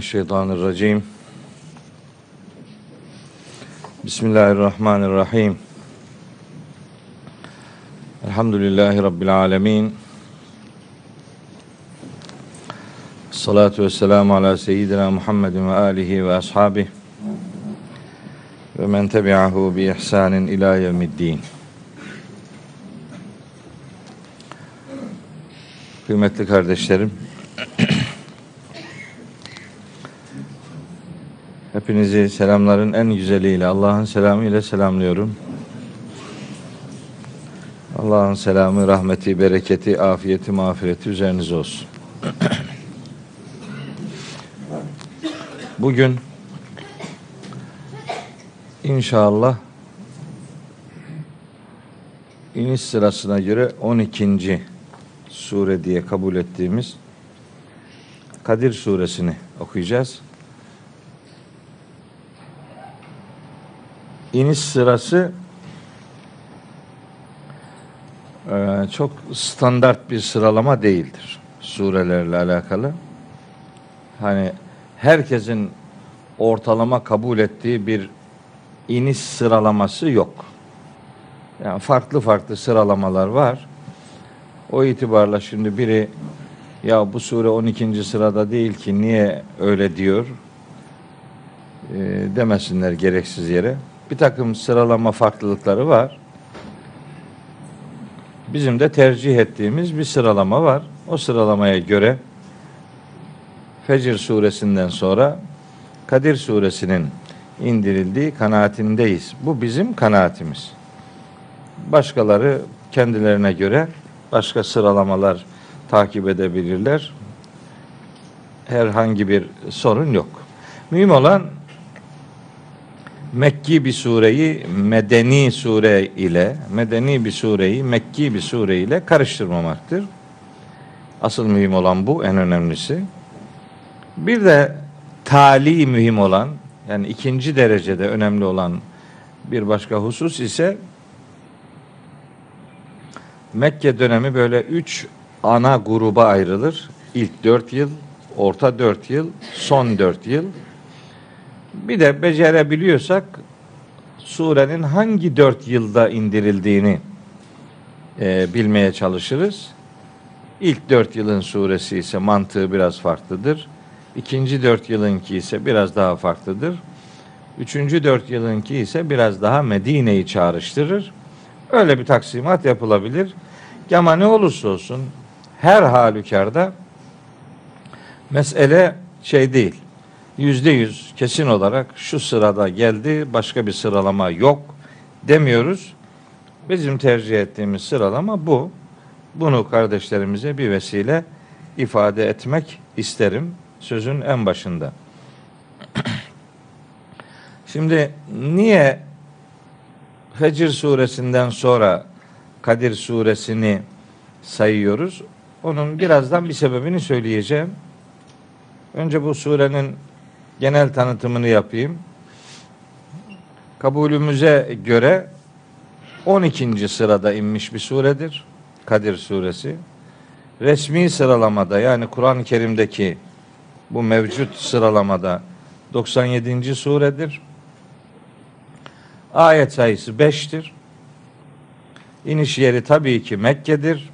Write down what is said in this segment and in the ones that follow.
mineşşeytanirracim. Bismillahirrahmanirrahim. Elhamdülillahi Rabbil alemin. Salatu ve selamu ala seyyidina Muhammedin ve alihi ve ashabihi ve men tebi'ahu bi ihsanin ila yevmiddin. Kıymetli kardeşlerim, hepinizi selamların en güzeliyle, Allah'ın selamı ile selamlıyorum. Allah'ın selamı, rahmeti, bereketi, afiyeti, mağfireti üzerinize olsun. Bugün inşallah iniş sırasına göre 12. sure diye kabul ettiğimiz Kadir suresini okuyacağız. İniş sırası e, çok standart bir sıralama değildir surelerle alakalı. Hani herkesin ortalama kabul ettiği bir iniş sıralaması yok. Yani farklı farklı sıralamalar var. O itibarla şimdi biri ya bu sure 12. sırada değil ki niye öyle diyor e, demesinler gereksiz yere. Bir takım sıralama farklılıkları var. Bizim de tercih ettiğimiz bir sıralama var. O sıralamaya göre Fecr suresinden sonra Kadir suresinin indirildiği kanaatindeyiz. Bu bizim kanaatimiz. Başkaları kendilerine göre başka sıralamalar takip edebilirler. Herhangi bir sorun yok. Mühim olan Mekki bir sureyi medeni sure ile, medeni bir sureyi Mekki bir sure ile karıştırmamaktır. Asıl mühim olan bu, en önemlisi. Bir de tali mühim olan, yani ikinci derecede önemli olan bir başka husus ise Mekke dönemi böyle üç ana gruba ayrılır. İlk dört yıl, orta dört yıl, son dört yıl. Bir de becerebiliyorsak surenin hangi dört yılda indirildiğini e, bilmeye çalışırız. İlk dört yılın suresi ise mantığı biraz farklıdır. İkinci dört yılınki ise biraz daha farklıdır. Üçüncü dört yılınki ise biraz daha Medine'yi çağrıştırır. Öyle bir taksimat yapılabilir. Ama ne olursa olsun her halükarda mesele şey değil. Yüzde yüz kesin olarak şu sırada geldi başka bir sıralama yok demiyoruz. Bizim tercih ettiğimiz sıralama bu. Bunu kardeşlerimize bir vesile ifade etmek isterim sözün en başında. Şimdi niye Fecr suresinden sonra Kadir suresini sayıyoruz? Onun birazdan bir sebebini söyleyeceğim. Önce bu surenin genel tanıtımını yapayım. Kabulümüze göre 12. sırada inmiş bir suredir. Kadir suresi. Resmi sıralamada yani Kur'an-ı Kerim'deki bu mevcut sıralamada 97. suredir. Ayet sayısı 5'tir. İniş yeri tabii ki Mekke'dir.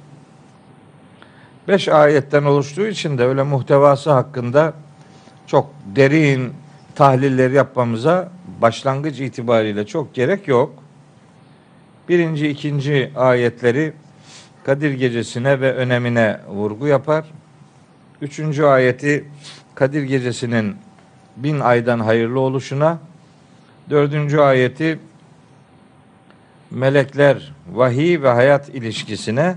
5 ayetten oluştuğu için de öyle muhtevası hakkında çok derin tahliller yapmamıza başlangıç itibariyle çok gerek yok. Birinci, ikinci ayetleri Kadir gecesine ve önemine vurgu yapar. Üçüncü ayeti Kadir gecesinin bin aydan hayırlı oluşuna, dördüncü ayeti melekler, vahiy ve hayat ilişkisine,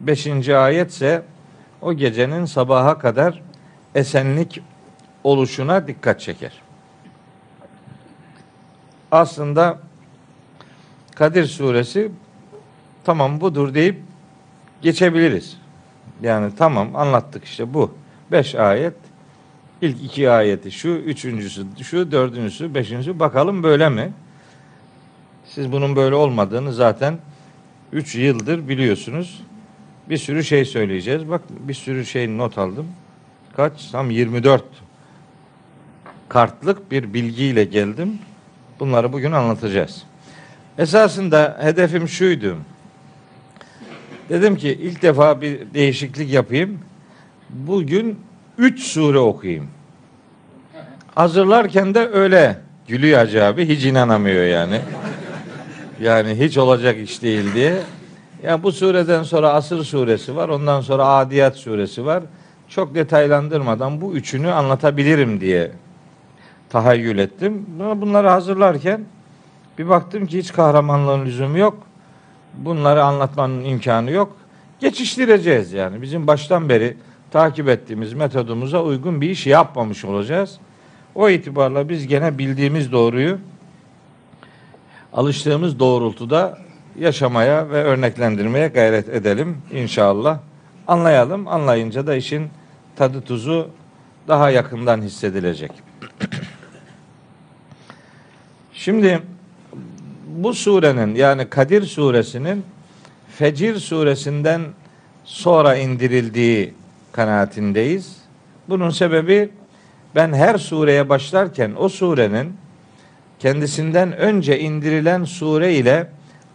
beşinci ayet ise o gecenin sabaha kadar esenlik oluşuna dikkat çeker. Aslında Kadir suresi tamam budur deyip geçebiliriz. Yani tamam anlattık işte bu. Beş ayet. İlk iki ayeti şu, üçüncüsü şu, dördüncüsü, beşincisi. Bakalım böyle mi? Siz bunun böyle olmadığını zaten üç yıldır biliyorsunuz. Bir sürü şey söyleyeceğiz. Bak bir sürü şey not aldım. Kaç? Tam 24 kartlık bir bilgiyle geldim. Bunları bugün anlatacağız. Esasında hedefim şuydu. Dedim ki ilk defa bir değişiklik yapayım. Bugün 3 sure okuyayım. Hazırlarken de öyle gülüyor Hacı abi. Hiç inanamıyor yani. Yani hiç olacak iş değil diye. Ya bu sureden sonra Asır suresi var. Ondan sonra Adiyat suresi var. Çok detaylandırmadan bu üçünü anlatabilirim diye tahayyül ettim. Bunları hazırlarken bir baktım ki hiç kahramanlığın lüzumu yok. Bunları anlatmanın imkanı yok. Geçiştireceğiz yani. Bizim baştan beri takip ettiğimiz metodumuza uygun bir iş yapmamış olacağız. O itibarla biz gene bildiğimiz doğruyu alıştığımız doğrultuda yaşamaya ve örneklendirmeye gayret edelim inşallah. Anlayalım. Anlayınca da işin tadı tuzu daha yakından hissedilecek. Şimdi bu surenin yani Kadir suresinin Fecir suresinden sonra indirildiği kanaatindeyiz. Bunun sebebi ben her sureye başlarken o surenin kendisinden önce indirilen sure ile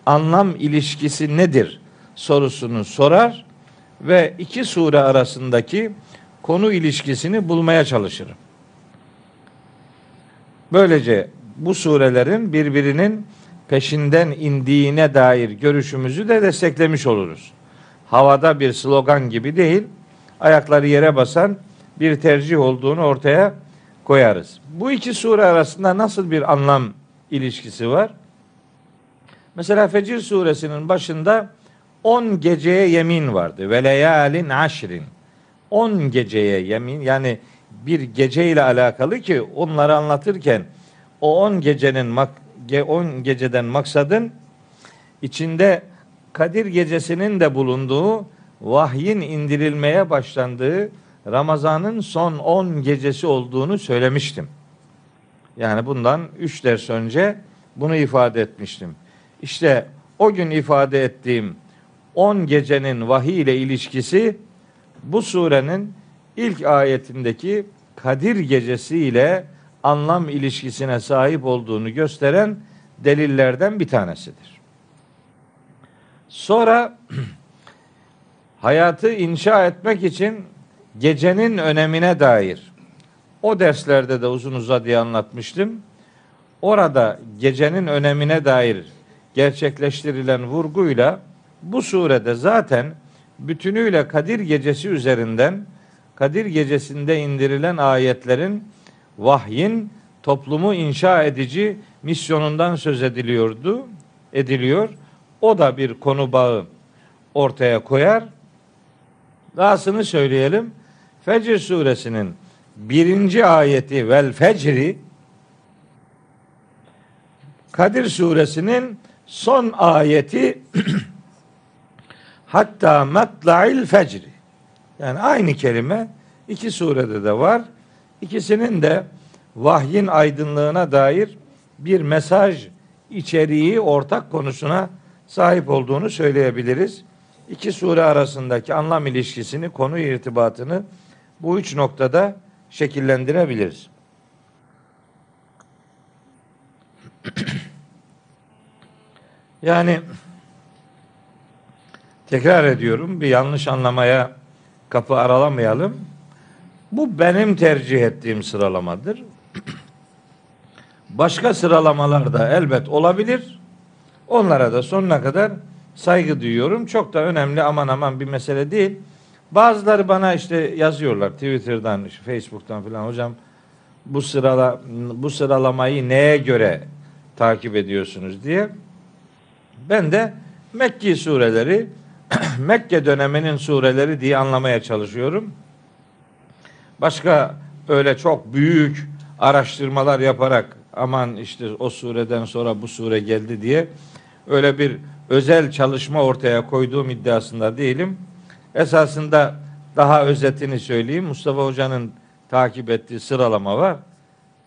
anlam ilişkisi nedir sorusunu sorar ve iki sure arasındaki konu ilişkisini bulmaya çalışırım. Böylece bu surelerin birbirinin peşinden indiğine dair görüşümüzü de desteklemiş oluruz. Havada bir slogan gibi değil, ayakları yere basan bir tercih olduğunu ortaya koyarız. Bu iki sure arasında nasıl bir anlam ilişkisi var? Mesela Fecir suresinin başında 10 geceye yemin vardı. Ve leyalin aşrin. 10 geceye yemin yani bir gece ile alakalı ki onları anlatırken o 10 gecenin 10 geceden maksadın içinde Kadir gecesinin de bulunduğu vahyin indirilmeye başlandığı Ramazan'ın son 10 gecesi olduğunu söylemiştim. Yani bundan 3 ders önce bunu ifade etmiştim. İşte o gün ifade ettiğim 10 gecenin vahiy ile ilişkisi bu surenin ilk ayetindeki Kadir gecesi ile anlam ilişkisine sahip olduğunu gösteren delillerden bir tanesidir. Sonra hayatı inşa etmek için gecenin önemine dair o derslerde de uzun uzadıya anlatmıştım. Orada gecenin önemine dair gerçekleştirilen vurguyla bu surede zaten bütünüyle Kadir gecesi üzerinden Kadir gecesinde indirilen ayetlerin vahyin toplumu inşa edici misyonundan söz ediliyordu, ediliyor. O da bir konu bağı ortaya koyar. Dahasını söyleyelim. Fecr suresinin birinci ayeti vel fecri Kadir suresinin son ayeti hatta matla'il fecri yani aynı kelime iki surede de var. İkisinin de vahyin aydınlığına dair bir mesaj içeriği ortak konusuna sahip olduğunu söyleyebiliriz. İki sure arasındaki anlam ilişkisini, konu irtibatını bu üç noktada şekillendirebiliriz. yani tekrar ediyorum bir yanlış anlamaya kapı aralamayalım. Bu benim tercih ettiğim sıralamadır. Başka sıralamalar da elbet olabilir. Onlara da sonuna kadar saygı duyuyorum. Çok da önemli aman aman bir mesele değil. Bazıları bana işte yazıyorlar Twitter'dan, Facebook'tan falan hocam bu sırala bu sıralamayı neye göre takip ediyorsunuz diye. Ben de Mekki sureleri Mekke döneminin sureleri diye anlamaya çalışıyorum. Başka öyle çok büyük araştırmalar yaparak aman işte o sureden sonra bu sure geldi diye öyle bir özel çalışma ortaya koyduğum iddiasında değilim. Esasında daha özetini söyleyeyim. Mustafa Hoca'nın takip ettiği sıralama var.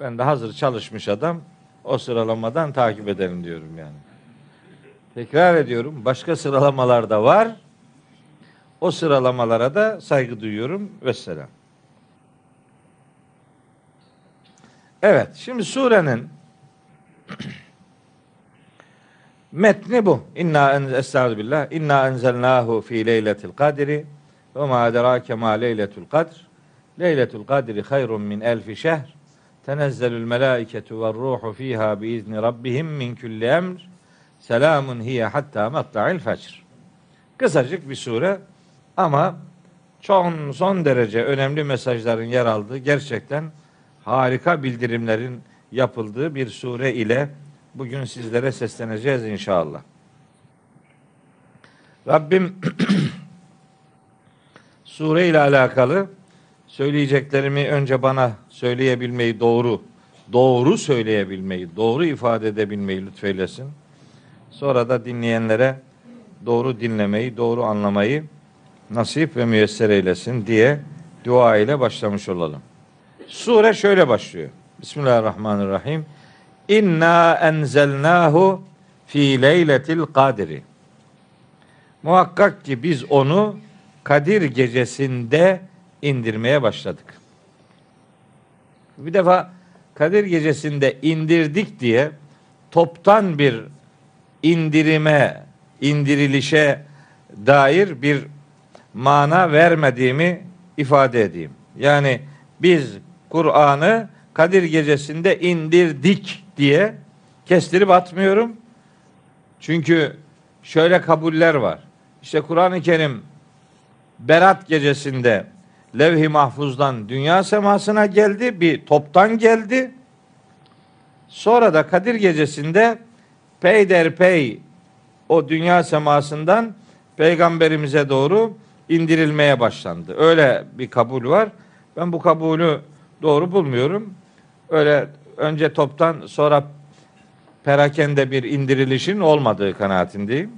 Ben de hazır çalışmış adam o sıralamadan takip edelim diyorum yani. Tekrar ediyorum. Başka sıralamalar da var. O sıralamalara da saygı duyuyorum. Vesselam. Evet, şimdi surenin metni bu. İnna estağfirullah. İnna enzelnahu fi leyletil kadri ve ma adrake ma leyletul kadr. Leyletul kadri hayrun min elfi şehr. Tenezzelül melâiketu ve ruhu fiha biizni rabbihim min kulli emr. Selamun hiye hatta matla'il fecr. Kısacık bir sure ama çok son derece önemli mesajların yer aldığı gerçekten harika bildirimlerin yapıldığı bir sure ile bugün sizlere sesleneceğiz inşallah. Rabbim sure ile alakalı söyleyeceklerimi önce bana söyleyebilmeyi doğru, doğru söyleyebilmeyi, doğru ifade edebilmeyi lütfeylesin. Sonra da dinleyenlere doğru dinlemeyi, doğru anlamayı nasip ve müyesser eylesin diye dua ile başlamış olalım. Sure şöyle başlıyor. Bismillahirrahmanirrahim. İnna enzelnahu fi leyletil kadri. Muhakkak ki biz onu Kadir gecesinde indirmeye başladık. Bir defa Kadir gecesinde indirdik diye toptan bir indirime, indirilişe dair bir mana vermediğimi ifade edeyim. Yani biz Kur'an'ı Kadir gecesinde indirdik diye kestirip atmıyorum. Çünkü şöyle kabuller var. İşte Kur'an-ı Kerim Berat gecesinde levh-i mahfuzdan dünya semasına geldi. Bir toptan geldi. Sonra da Kadir gecesinde peyderpey o dünya semasından peygamberimize doğru indirilmeye başlandı. Öyle bir kabul var. Ben bu kabulü doğru bulmuyorum. Öyle önce toptan sonra perakende bir indirilişin olmadığı kanaatindeyim.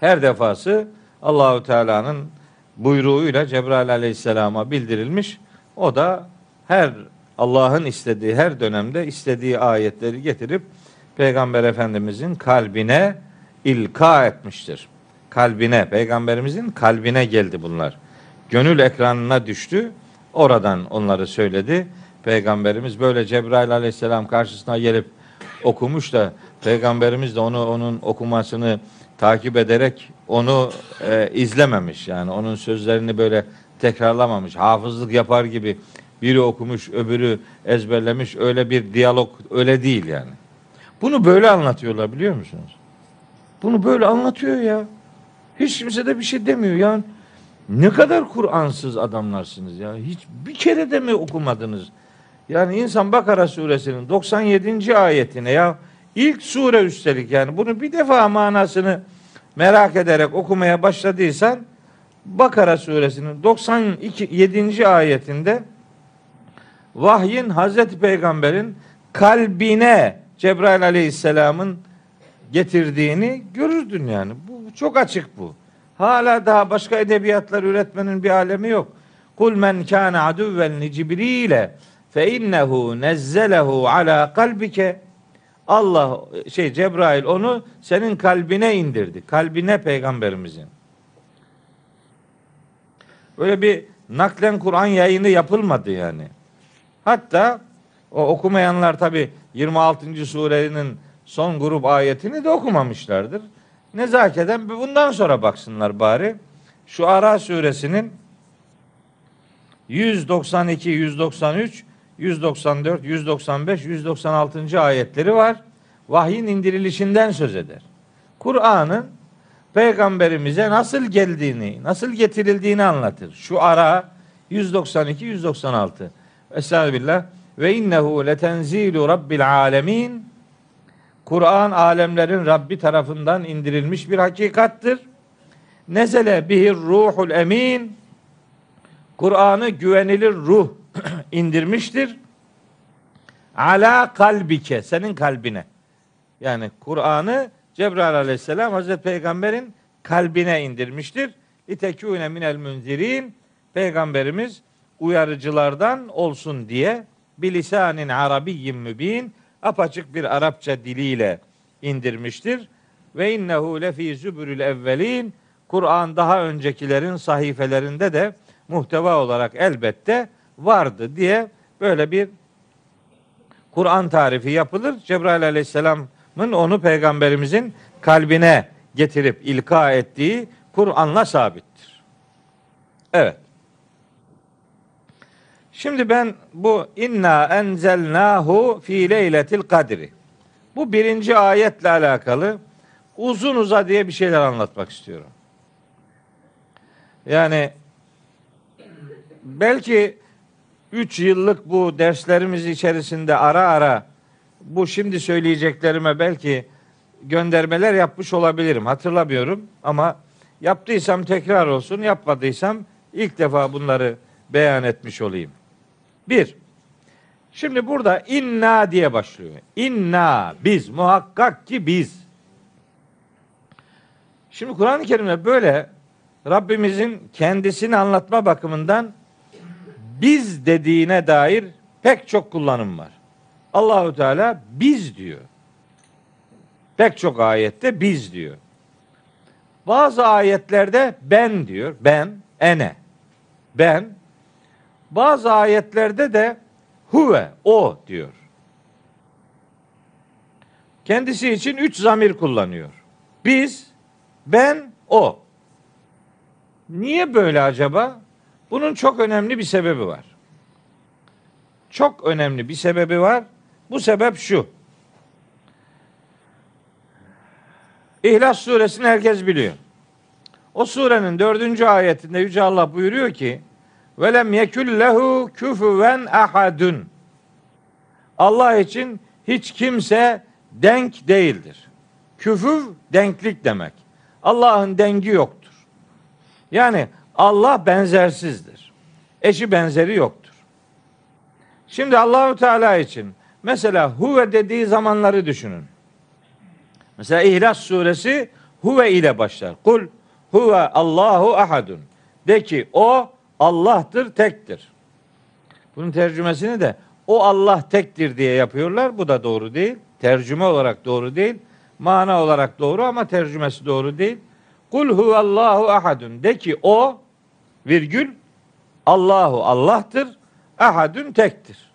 Her defası Allahu Teala'nın buyruğuyla Cebrail Aleyhisselam'a bildirilmiş. O da her Allah'ın istediği her dönemde istediği ayetleri getirip Peygamber Efendimizin kalbine ilka etmiştir. Kalbine, Peygamberimizin kalbine geldi bunlar. Gönül ekranına düştü. Oradan onları söyledi. Peygamberimiz böyle Cebrail aleyhisselam karşısına gelip okumuş da Peygamberimiz de onu onun okumasını takip ederek onu e, izlememiş. Yani onun sözlerini böyle tekrarlamamış. Hafızlık yapar gibi biri okumuş, öbürü ezberlemiş. Öyle bir diyalog öyle değil yani. Bunu böyle anlatıyorlar biliyor musunuz? Bunu böyle anlatıyor ya. Hiç kimse de bir şey demiyor. Yani ne kadar Kur'ansız adamlarsınız ya. Hiç bir kere de mi okumadınız? Yani insan Bakara suresinin 97. ayetine ya ilk sure üstelik yani bunu bir defa manasını merak ederek okumaya başladıysan Bakara suresinin 97. ayetinde vahyin Hazreti Peygamber'in kalbine Cebrail aleyhisselamın getirdiğini görürdün yani. Bu çok açık bu. Hala daha başka edebiyatlar üretmenin bir alemi yok. Kul men kana aduven li Cibril'e fe innehu nezzelehu ala kalbike Allah şey Cebrail onu senin kalbine indirdi. Kalbine peygamberimizin. Böyle bir naklen Kur'an yayını yapılmadı yani. Hatta o okumayanlar tabi 26. surenin son grup ayetini de okumamışlardır. Nezaketen bundan sonra baksınlar bari. Şu Ara suresinin 192, 193, 194, 195, 196. ayetleri var. Vahyin indirilişinden söz eder. Kur'an'ın peygamberimize nasıl geldiğini, nasıl getirildiğini anlatır. Şu ara 192 196. Estağfirullah. Ve innehu letenzilu rabbil alemin. Kur'an alemlerin Rabbi tarafından indirilmiş bir hakikattır. Nezele bihir ruhul emin. Kur'an'ı güvenilir ruh indirmiştir. Ala kalbike senin kalbine. Yani Kur'an'ı Cebrail aleyhisselam Hazreti Peygamber'in kalbine indirmiştir. İtekûne minel münzirin. Peygamberimiz uyarıcılardan olsun diye bilisanin arabiyyin mübin apaçık bir Arapça diliyle indirmiştir. Ve innehu lefi zübürül evvelin Kur'an daha öncekilerin sahifelerinde de muhteva olarak elbette vardı diye böyle bir Kur'an tarifi yapılır. Cebrail aleyhisselamın onu peygamberimizin kalbine getirip ilka ettiği Kur'an'la sabittir. Evet. Şimdi ben bu inna enzelnahu fi leyletil kadri. Bu birinci ayetle alakalı uzun uza diye bir şeyler anlatmak istiyorum. Yani belki 3 yıllık bu derslerimiz içerisinde ara ara bu şimdi söyleyeceklerime belki göndermeler yapmış olabilirim. Hatırlamıyorum ama yaptıysam tekrar olsun, yapmadıysam ilk defa bunları beyan etmiş olayım. Bir, şimdi burada inna diye başlıyor. İnna, biz, muhakkak ki biz. Şimdi Kur'an-ı Kerim'de böyle Rabbimizin kendisini anlatma bakımından biz dediğine dair pek çok kullanım var. Allahu Teala biz diyor. Pek çok ayette biz diyor. Bazı ayetlerde ben diyor. Ben, ene. Ben. Bazı ayetlerde de huve, o diyor. Kendisi için üç zamir kullanıyor. Biz, ben, o. Niye böyle acaba? Bunun çok önemli bir sebebi var. Çok önemli bir sebebi var. Bu sebep şu. İhlas suresini herkes biliyor. O surenin dördüncü ayetinde Yüce Allah buyuruyor ki velem yekül lehu küfüven ahadun. Allah için hiç kimse denk değildir. Küfüv denklik demek. Allah'ın dengi yoktur. Yani Allah benzersizdir. Eşi benzeri yoktur. Şimdi Allahu Teala için mesela huve dediği zamanları düşünün. Mesela İhlas suresi huve ile başlar. Kul huve Allahu ahadun. De ki o Allah'tır, tektir. Bunun tercümesini de o Allah tektir diye yapıyorlar. Bu da doğru değil. Tercüme olarak doğru değil. Mana olarak doğru ama tercümesi doğru değil. Kul huvallahu ahadun. De ki o virgül Allahu Allah'tır. Ahadun tektir.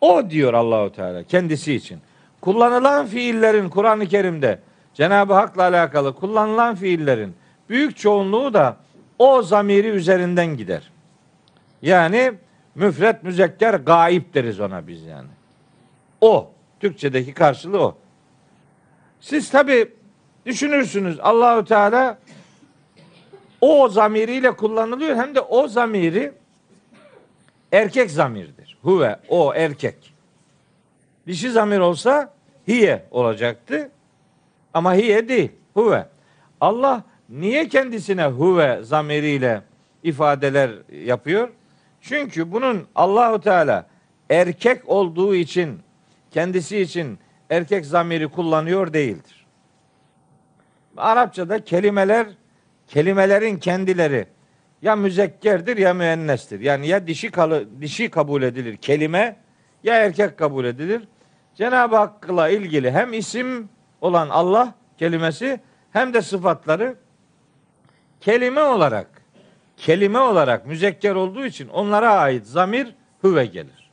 O diyor Allahu Teala kendisi için. Kullanılan fiillerin Kur'an-ı Kerim'de Cenab-ı Hak'la alakalı kullanılan fiillerin büyük çoğunluğu da o zamiri üzerinden gider. Yani müfret müzekker gaip deriz ona biz yani. O. Türkçedeki karşılığı o. Siz tabi düşünürsünüz Allahu Teala o zamiriyle kullanılıyor hem de o zamiri erkek zamirdir. Huve o erkek. Dişi zamir olsa hiye olacaktı. Ama hiye değil. Huve. Allah niye kendisine huve zamiriyle ifadeler yapıyor? Çünkü bunun Allahu Teala erkek olduğu için kendisi için erkek zamiri kullanıyor değildir. Arapçada kelimeler kelimelerin kendileri ya müzekkerdir ya müennestir. Yani ya dişi kalı, dişi kabul edilir kelime ya erkek kabul edilir. Cenab-ı Hakk'la ilgili hem isim olan Allah kelimesi hem de sıfatları kelime olarak kelime olarak müzekker olduğu için onlara ait zamir hüve gelir.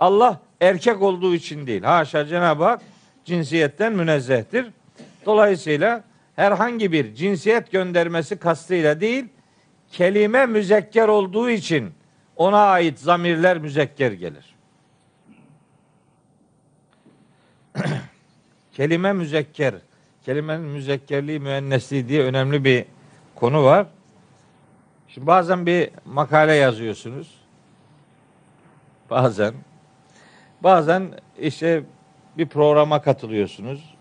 Allah erkek olduğu için değil. Haşa Cenab-ı Hak cinsiyetten münezzehtir. Dolayısıyla herhangi bir cinsiyet göndermesi kastıyla değil, kelime müzekker olduğu için ona ait zamirler müzekker gelir. kelime müzekker, kelimenin müzekkerliği, müennesliği diye önemli bir konu var. Şimdi bazen bir makale yazıyorsunuz. Bazen. Bazen işte bir programa katılıyorsunuz.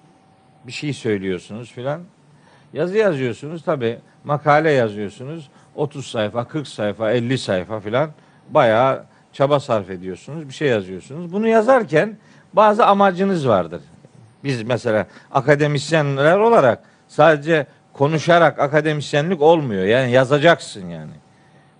Bir şey söylüyorsunuz filan. Yazı yazıyorsunuz tabi makale yazıyorsunuz. 30 sayfa, 40 sayfa, 50 sayfa filan bayağı çaba sarf ediyorsunuz. Bir şey yazıyorsunuz. Bunu yazarken bazı amacınız vardır. Biz mesela akademisyenler olarak sadece konuşarak akademisyenlik olmuyor. Yani yazacaksın yani.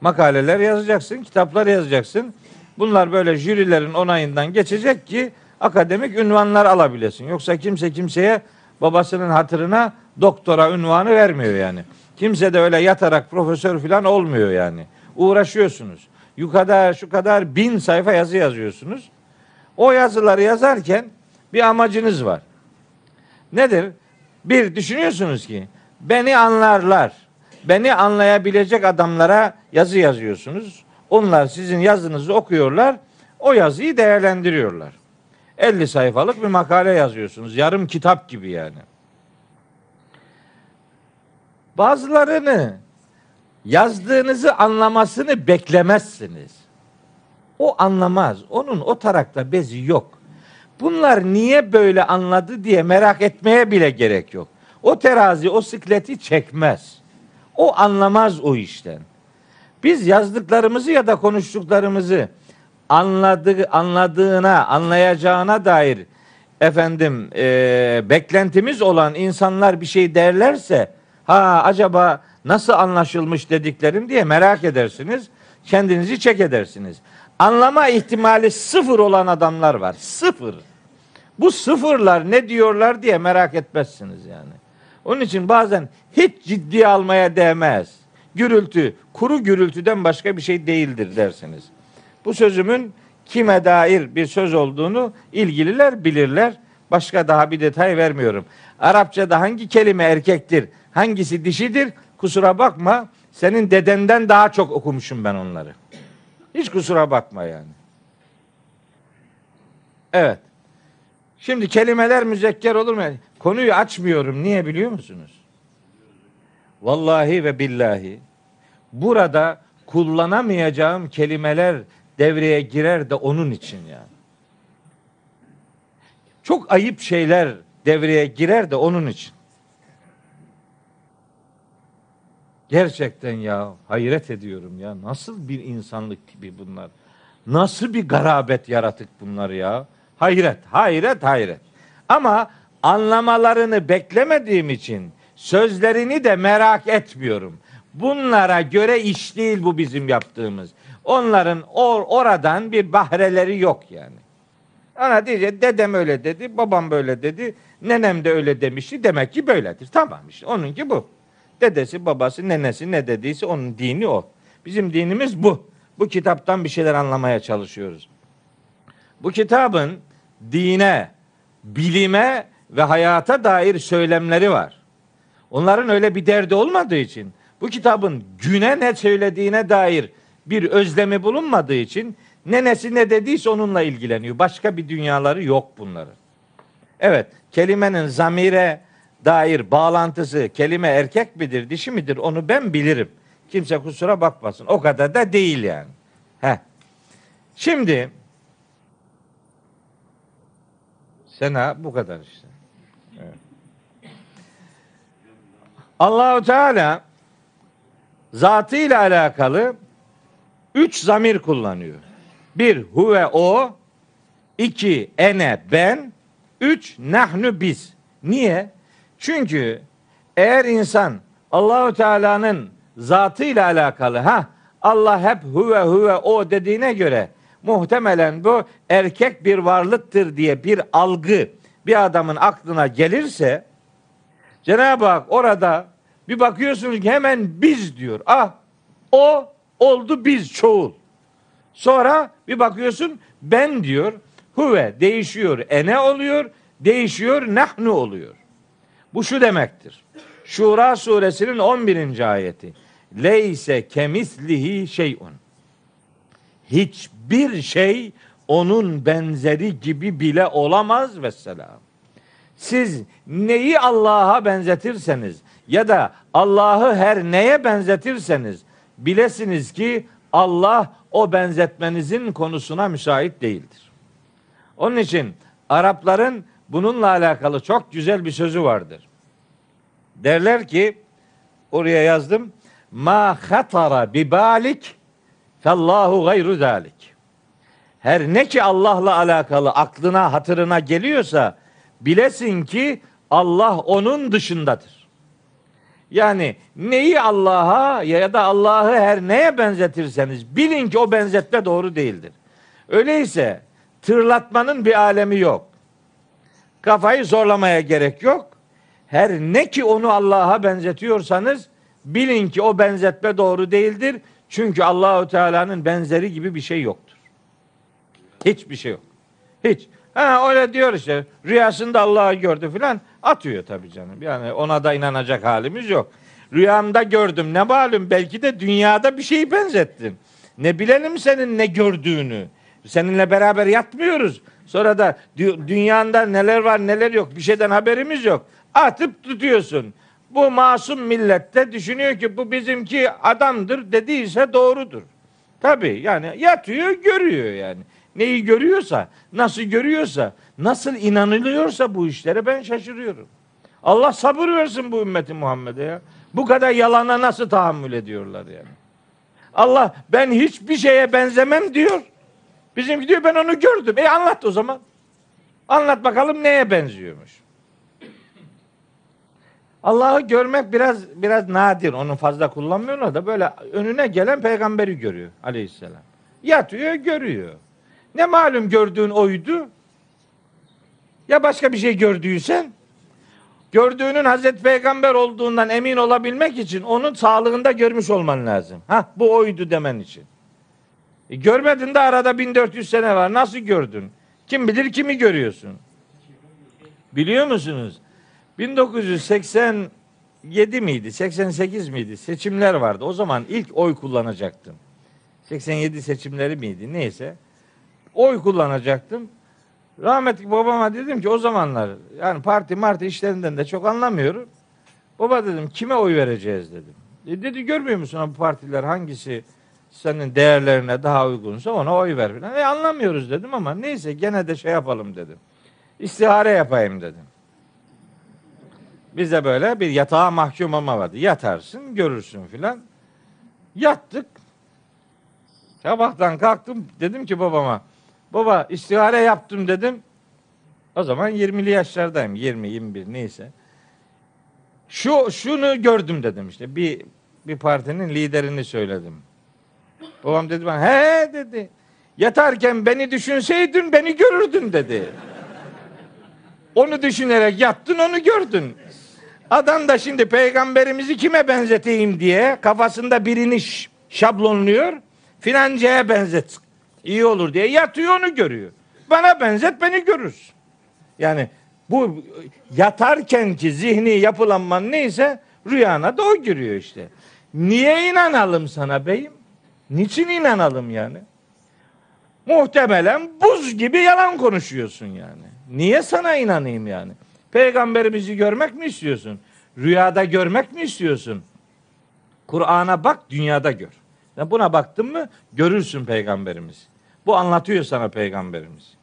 Makaleler yazacaksın, kitaplar yazacaksın. Bunlar böyle jürilerin onayından geçecek ki akademik ünvanlar alabilesin. Yoksa kimse kimseye babasının hatırına doktora ünvanı vermiyor yani. Kimse de öyle yatarak profesör falan olmuyor yani. Uğraşıyorsunuz. Şu kadar şu kadar bin sayfa yazı yazıyorsunuz. O yazıları yazarken bir amacınız var. Nedir? Bir düşünüyorsunuz ki beni anlarlar. Beni anlayabilecek adamlara yazı yazıyorsunuz. Onlar sizin yazınızı okuyorlar. O yazıyı değerlendiriyorlar. 50 sayfalık bir makale yazıyorsunuz. Yarım kitap gibi yani. Bazılarını yazdığınızı anlamasını beklemezsiniz. O anlamaz. Onun o tarakta bezi yok. Bunlar niye böyle anladı diye merak etmeye bile gerek yok. O terazi o sikleti çekmez. O anlamaz o işten. Biz yazdıklarımızı ya da konuştuklarımızı anladığı, anladığına, anlayacağına dair efendim e, beklentimiz olan insanlar bir şey derlerse ha acaba nasıl anlaşılmış dediklerim diye merak edersiniz. Kendinizi çek edersiniz. Anlama ihtimali sıfır olan adamlar var. Sıfır. Bu sıfırlar ne diyorlar diye merak etmezsiniz yani. Onun için bazen hiç ciddiye almaya değmez. Gürültü, kuru gürültüden başka bir şey değildir dersiniz. Bu sözümün kime dair bir söz olduğunu ilgililer bilirler. Başka daha bir detay vermiyorum. Arapçada hangi kelime erkektir, hangisi dişidir? Kusura bakma. Senin dedenden daha çok okumuşum ben onları. Hiç kusura bakma yani. Evet. Şimdi kelimeler müzekker olur mu? Konuyu açmıyorum. Niye biliyor musunuz? Vallahi ve billahi burada kullanamayacağım kelimeler devreye girer de onun için yani. Çok ayıp şeyler devreye girer de onun için. Gerçekten ya hayret ediyorum ya. Nasıl bir insanlık tipi bunlar? Nasıl bir garabet yaratık bunlar ya? Hayret, hayret, hayret. Ama anlamalarını beklemediğim için sözlerini de merak etmiyorum. Bunlara göre iş değil bu bizim yaptığımız. Onların or oradan bir bahreleri yok yani. Ana diyecek dedem öyle dedi, babam böyle dedi, nenem de öyle demişti. Demek ki böyledir. Tamam işte onunki bu. Dedesi, babası, nenesi ne dediyse onun dini o. Bizim dinimiz bu. Bu kitaptan bir şeyler anlamaya çalışıyoruz. Bu kitabın dine, bilime ve hayata dair söylemleri var. Onların öyle bir derdi olmadığı için bu kitabın güne ne söylediğine dair bir özlemi bulunmadığı için nenesi ne dediyse onunla ilgileniyor. Başka bir dünyaları yok bunların. Evet, kelimenin zamire dair bağlantısı kelime erkek midir, dişi midir onu ben bilirim. Kimse kusura bakmasın. O kadar da değil yani. He. Şimdi Sena bu kadar işte. Evet. Allahu Teala zatıyla alakalı üç zamir kullanıyor. Bir huve o, iki ene ben, üç nahnu biz. Niye? Çünkü eğer insan Allahu Teala'nın zatıyla alakalı ha Allah hep huve huve o dediğine göre muhtemelen bu erkek bir varlıktır diye bir algı bir adamın aklına gelirse Cenab-ı Hak orada bir bakıyorsunuz ki hemen biz diyor. Ah o oldu biz çoğul. Sonra bir bakıyorsun ben diyor. Huve değişiyor. Ene oluyor. Değişiyor. Nahnu oluyor. Bu şu demektir. Şura suresinin 11. ayeti. Leyse kemislihi şeyun. Hiçbir şey onun benzeri gibi bile olamaz ve selam. Siz neyi Allah'a benzetirseniz ya da Allah'ı her neye benzetirseniz bilesiniz ki Allah o benzetmenizin konusuna müsait değildir. Onun için Arapların bununla alakalı çok güzel bir sözü vardır. Derler ki oraya yazdım. Ma hatara bi balik fellahu gayru zalik. Her ne ki Allah'la alakalı aklına hatırına geliyorsa bilesin ki Allah onun dışındadır. Yani neyi Allah'a ya da Allah'ı her neye benzetirseniz bilin ki o benzetme doğru değildir. Öyleyse tırlatmanın bir alemi yok. Kafayı zorlamaya gerek yok. Her ne ki onu Allah'a benzetiyorsanız bilin ki o benzetme doğru değildir. Çünkü Allahu Teala'nın benzeri gibi bir şey yoktur. Hiçbir şey yok. Hiç. Ha öyle diyor işte. Rüyasında Allah'ı gördü filan. Atıyor tabii canım. Yani ona da inanacak halimiz yok. Rüyamda gördüm. Ne malum belki de dünyada bir şeyi benzettin. Ne bilelim senin ne gördüğünü. Seninle beraber yatmıyoruz. Sonra da dü- dünyanda neler var neler yok bir şeyden haberimiz yok. Atıp tutuyorsun. Bu masum millette düşünüyor ki bu bizimki adamdır dediyse doğrudur. Tabii yani yatıyor görüyor yani. Neyi görüyorsa, nasıl görüyorsa, nasıl inanılıyorsa bu işlere ben şaşırıyorum. Allah sabır versin bu ümmeti Muhammed'e ya. Bu kadar yalana nasıl tahammül ediyorlar yani. Allah ben hiçbir şeye benzemem diyor. Bizimki diyor ben onu gördüm. E anlat o zaman. Anlat bakalım neye benziyormuş. Allah'ı görmek biraz biraz nadir. Onu fazla kullanmıyorlar da böyle önüne gelen peygamberi görüyor aleyhisselam. Yatıyor görüyor. Ne malum gördüğün oydu? Ya başka bir şey gördüysen? Gördüğünün Hazreti Peygamber olduğundan emin olabilmek için onun sağlığında görmüş olman lazım. Ha bu oydu demen için. E, görmedin de arada 1400 sene var. Nasıl gördün? Kim bilir kimi görüyorsun? Biliyor musunuz? 1987 miydi? 88 miydi? Seçimler vardı. O zaman ilk oy kullanacaktım. 87 seçimleri miydi? Neyse. Oy kullanacaktım. Rahmetli babama dedim ki o zamanlar yani parti marti işlerinden de çok anlamıyorum. Baba dedim kime oy vereceğiz dedim. E dedi görmüyor musun bu partiler hangisi senin değerlerine daha uygunsa ona oy ver falan. E anlamıyoruz dedim ama neyse gene de şey yapalım dedim. İstihare yapayım dedim. Bize böyle bir yatağa mahkum olma vardı. Yatarsın görürsün filan. Yattık. Sabahtan kalktım dedim ki babama baba istihare yaptım dedim. O zaman 20'li yaşlardayım. 20 21 neyse. Şu şunu gördüm dedim işte. Bir bir partinin liderini söyledim. Babam dedi bana he dedi. Yatarken beni düşünseydin beni görürdün dedi. Onu düşünerek yattın onu gördün. Adam da şimdi peygamberimizi kime benzeteyim diye kafasında birini şablonluyor. Filancaya benzet. İyi olur diye yatıyor onu görüyor. Bana benzet beni görürsün. Yani bu yatarken ki zihni yapılanman neyse rüyana da o giriyor işte. Niye inanalım sana beyim? Niçin inanalım yani? Muhtemelen buz gibi yalan konuşuyorsun yani. Niye sana inanayım yani? Peygamberimizi görmek mi istiyorsun? Rüyada görmek mi istiyorsun? Kur'an'a bak, dünyada gör. Buna baktın mı görürsün peygamberimiz. Bu anlatıyor sana peygamberimiz.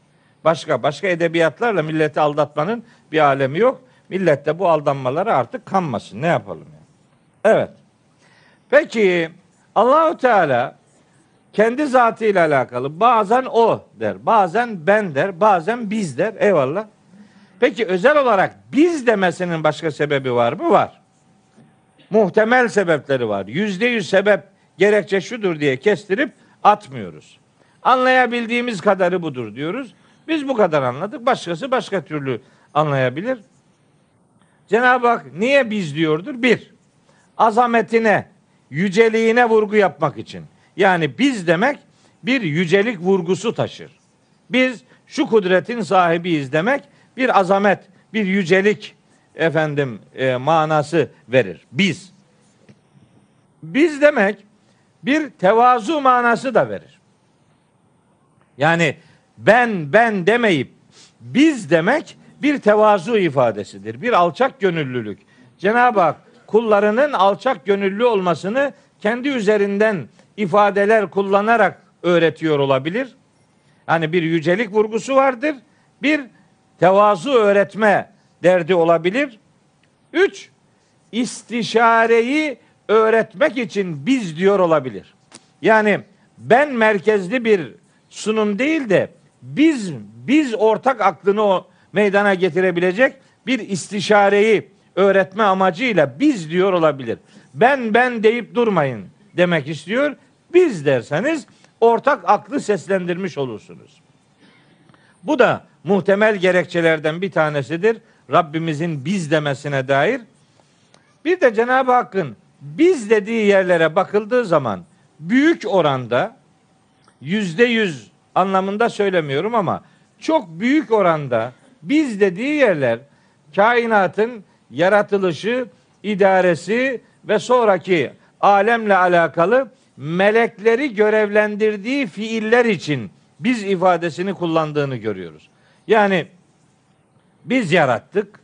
Başka başka edebiyatlarla milleti aldatmanın bir alemi yok. Millet de bu aldanmalara artık kanmasın. Ne yapalım yani? Evet. Peki Allahu Teala kendi zatıyla alakalı bazen o der, bazen ben der, bazen biz der. Eyvallah. Peki özel olarak biz demesinin başka sebebi var mı? Var. Muhtemel sebepleri var. Yüzde yüz sebep gerekçe şudur diye kestirip atmıyoruz. Anlayabildiğimiz kadarı budur diyoruz. Biz bu kadar anladık. Başkası başka türlü anlayabilir. Cenab-ı Hak niye biz diyordur? Bir, azametine, yüceliğine vurgu yapmak için. Yani biz demek bir yücelik vurgusu taşır. Biz şu kudretin sahibiyiz demek bir azamet, bir yücelik efendim e, manası verir. Biz. Biz demek bir tevazu manası da verir. Yani ben ben demeyip biz demek bir tevazu ifadesidir. Bir alçak gönüllülük. Cenab-ı Hak kullarının alçak gönüllü olmasını kendi üzerinden ifadeler kullanarak öğretiyor olabilir. Yani bir yücelik vurgusu vardır. Bir tevazu öğretme derdi olabilir. Üç, istişareyi öğretmek için biz diyor olabilir. Yani ben merkezli bir sunum değil de biz biz ortak aklını o meydana getirebilecek bir istişareyi öğretme amacıyla biz diyor olabilir. Ben ben deyip durmayın demek istiyor. Biz derseniz ortak aklı seslendirmiş olursunuz. Bu da muhtemel gerekçelerden bir tanesidir. Rabbimizin biz demesine dair. Bir de Cenab-ı Hakk'ın biz dediği yerlere bakıldığı zaman büyük oranda yüzde yüz anlamında söylemiyorum ama çok büyük oranda biz dediği yerler kainatın yaratılışı, idaresi ve sonraki alemle alakalı melekleri görevlendirdiği fiiller için biz ifadesini kullandığını görüyoruz. Yani biz yarattık,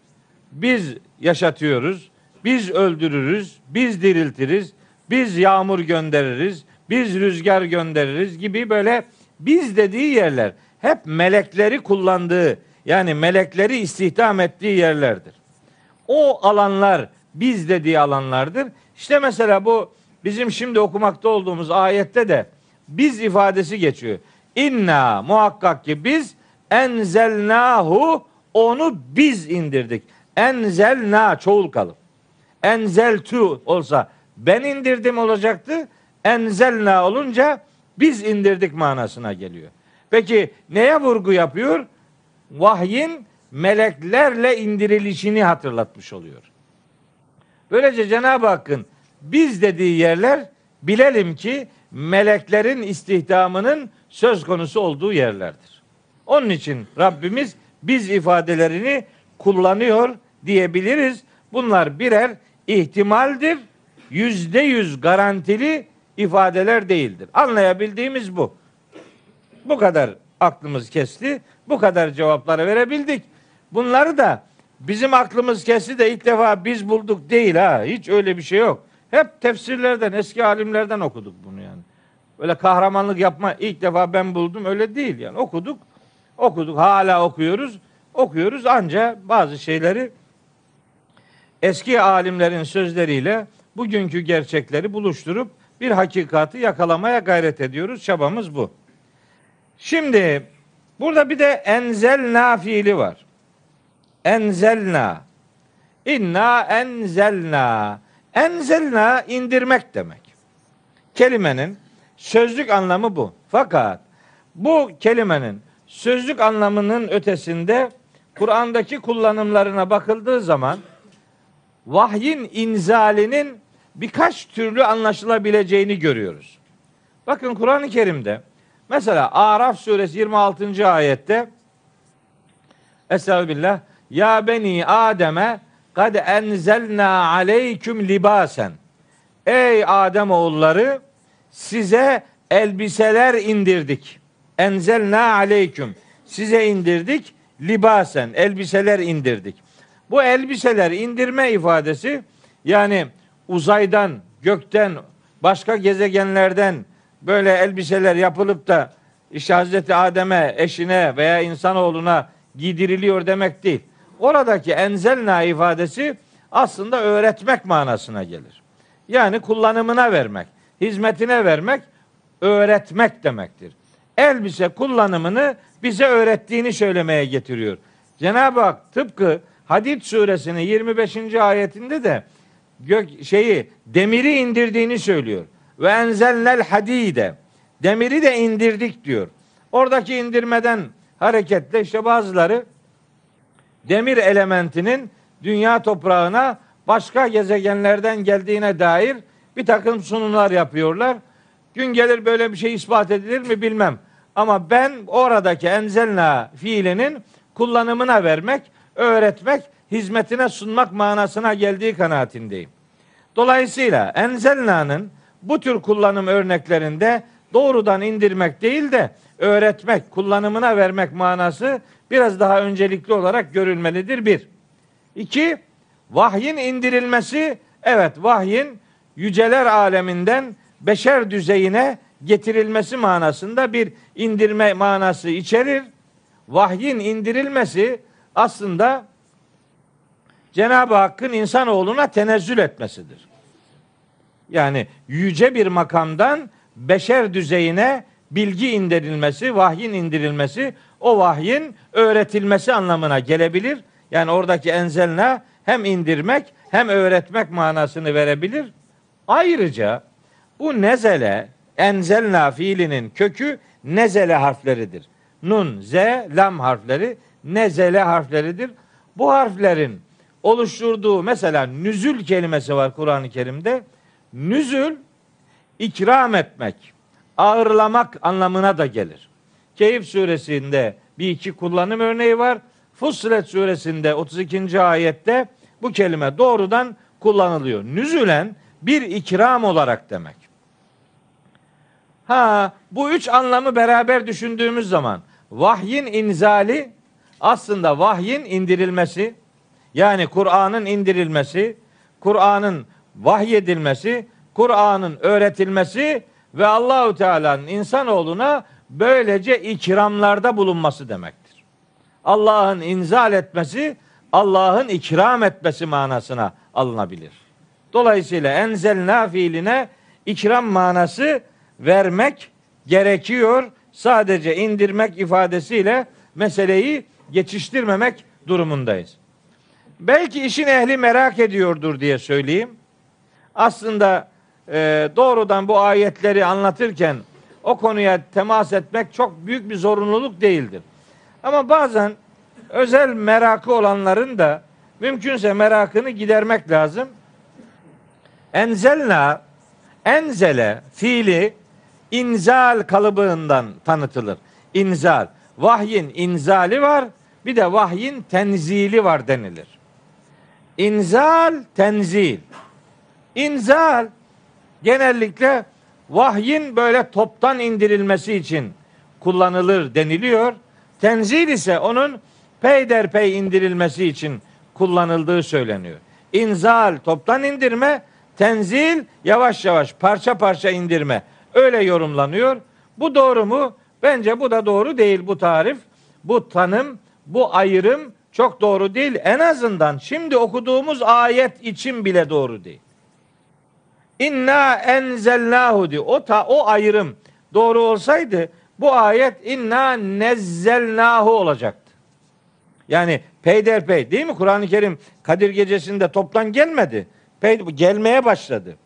biz yaşatıyoruz, biz öldürürüz, biz diriltiriz, biz yağmur göndeririz, biz rüzgar göndeririz gibi böyle biz dediği yerler hep melekleri kullandığı yani melekleri istihdam ettiği yerlerdir. O alanlar biz dediği alanlardır. İşte mesela bu bizim şimdi okumakta olduğumuz ayette de biz ifadesi geçiyor. İnna muhakkak ki biz enzelnahu onu biz indirdik. Enzelna çoğul kalıp. Enzeltu olsa ben indirdim olacaktı. Enzelna olunca biz indirdik manasına geliyor. Peki neye vurgu yapıyor? Vahyin meleklerle indirilişini hatırlatmış oluyor. Böylece Cenab-ı Hakk'ın biz dediği yerler bilelim ki meleklerin istihdamının söz konusu olduğu yerlerdir. Onun için Rabbimiz biz ifadelerini kullanıyor diyebiliriz. Bunlar birer ihtimaldir. Yüzde yüz garantili ifadeler değildir. Anlayabildiğimiz bu. Bu kadar aklımız kesti. Bu kadar cevapları verebildik. Bunları da bizim aklımız kesti de ilk defa biz bulduk değil ha. Hiç öyle bir şey yok. Hep tefsirlerden, eski alimlerden okuduk bunu yani. Böyle kahramanlık yapma ilk defa ben buldum öyle değil yani. Okuduk, okuduk, hala okuyoruz. Okuyoruz ancak bazı şeyleri eski alimlerin sözleriyle bugünkü gerçekleri buluşturup bir hakikati yakalamaya gayret ediyoruz. Çabamız bu. Şimdi burada bir de enzelna fiili var. Enzelna. İnna enzelna. Enzelna indirmek demek. Kelimenin sözlük anlamı bu. Fakat bu kelimenin sözlük anlamının ötesinde Kur'an'daki kullanımlarına bakıldığı zaman vahyin inzalinin birkaç türlü anlaşılabileceğini görüyoruz. Bakın Kur'an-ı Kerim'de mesela Araf suresi 26. ayette Estağfirullah Ya beni Adem'e kad enzelna aleyküm libasen Ey Adem oğulları size elbiseler indirdik. Enzelna aleyküm size indirdik libasen elbiseler indirdik. Bu elbiseler indirme ifadesi yani uzaydan, gökten, başka gezegenlerden böyle elbiseler yapılıp da işte Hazreti Adem'e, eşine veya insanoğluna giydiriliyor demek değil. Oradaki enzelna ifadesi aslında öğretmek manasına gelir. Yani kullanımına vermek, hizmetine vermek, öğretmek demektir. Elbise kullanımını bize öğrettiğini söylemeye getiriyor. Cenab-ı Hak tıpkı Hadid suresinin 25. ayetinde de gök şeyi demiri indirdiğini söylüyor. Ve enzelnel hadide. Demiri de indirdik diyor. Oradaki indirmeden hareketle işte bazıları demir elementinin dünya toprağına başka gezegenlerden geldiğine dair bir takım sunumlar yapıyorlar. Gün gelir böyle bir şey ispat edilir mi bilmem. Ama ben oradaki enzelna fiilinin kullanımına vermek, öğretmek, hizmetine sunmak manasına geldiği kanaatindeyim. Dolayısıyla enzelna'nın bu tür kullanım örneklerinde doğrudan indirmek değil de öğretmek, kullanımına vermek manası biraz daha öncelikli olarak görülmelidir bir. İki, vahyin indirilmesi, evet vahyin yüceler aleminden beşer düzeyine getirilmesi manasında bir indirme manası içerir. Vahyin indirilmesi aslında Cenab-ı Hakk'ın insanoğluna tenezzül etmesidir. Yani yüce bir makamdan beşer düzeyine bilgi indirilmesi, vahyin indirilmesi, o vahyin öğretilmesi anlamına gelebilir. Yani oradaki enzelna hem indirmek hem öğretmek manasını verebilir. Ayrıca bu nezele, enzelna fiilinin kökü nezele harfleridir. Nun, z, lam harfleri nezele harfleridir. Bu harflerin oluşturduğu mesela nüzül kelimesi var Kur'an-ı Kerim'de. Nüzül ikram etmek, ağırlamak anlamına da gelir. Keyif suresinde bir iki kullanım örneği var. Fussilet suresinde 32. ayette bu kelime doğrudan kullanılıyor. Nüzülen bir ikram olarak demek. Ha bu üç anlamı beraber düşündüğümüz zaman vahyin inzali aslında vahyin indirilmesi yani Kur'an'ın indirilmesi, Kur'an'ın vahyedilmesi, Kur'an'ın öğretilmesi ve Allahu Teala'nın insanoğluna böylece ikramlarda bulunması demektir. Allah'ın inzal etmesi, Allah'ın ikram etmesi manasına alınabilir. Dolayısıyla enzelna fiiline ikram manası vermek gerekiyor. Sadece indirmek ifadesiyle meseleyi geçiştirmemek durumundayız. Belki işin ehli merak ediyordur diye söyleyeyim. Aslında e, doğrudan bu ayetleri anlatırken o konuya temas etmek çok büyük bir zorunluluk değildir. Ama bazen özel merakı olanların da mümkünse merakını gidermek lazım. Enzelna, enzele fiili inzal kalıbından tanıtılır. İnzal. Vahyin inzali var, bir de vahyin tenzili var denilir. İnzal, tenzil. İnzal genellikle vahyin böyle toptan indirilmesi için kullanılır deniliyor. Tenzil ise onun peyderpey indirilmesi için kullanıldığı söyleniyor. İnzal toptan indirme, tenzil yavaş yavaş parça parça indirme. Öyle yorumlanıyor. Bu doğru mu? Bence bu da doğru değil bu tarif. Bu tanım, bu ayrım çok doğru değil. En azından şimdi okuduğumuz ayet için bile doğru değil. İnna enzelnahu diyor. O ta o ayrım doğru olsaydı bu ayet inna nezzelnahu olacaktı. Yani peyderpey değil mi? Kur'an-ı Kerim Kadir gecesinde toptan gelmedi. Pey, gelmeye başladı.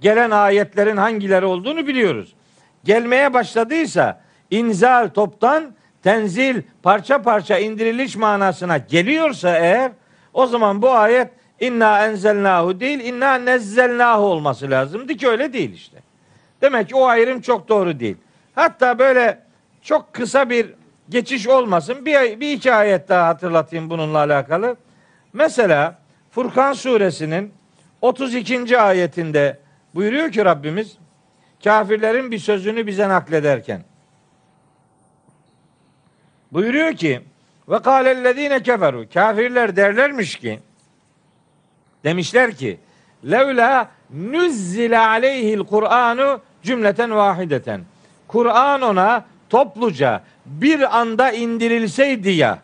Gelen ayetlerin hangileri olduğunu biliyoruz. Gelmeye başladıysa inzal toptan tenzil parça parça indiriliş manasına geliyorsa eğer o zaman bu ayet inna enzelnahu değil inna nezzelnahu olması lazımdı ki öyle değil işte. Demek ki o ayrım çok doğru değil. Hatta böyle çok kısa bir geçiş olmasın. Bir, bir iki ayet daha hatırlatayım bununla alakalı. Mesela Furkan suresinin 32. ayetinde buyuruyor ki Rabbimiz kafirlerin bir sözünü bize naklederken buyuruyor ki ve kâlellezîne keferu kafirler derlermiş ki demişler ki levla nüzzile aleyhil Kur'anu cümleten vahideten Kur'an ona topluca bir anda indirilseydi ya.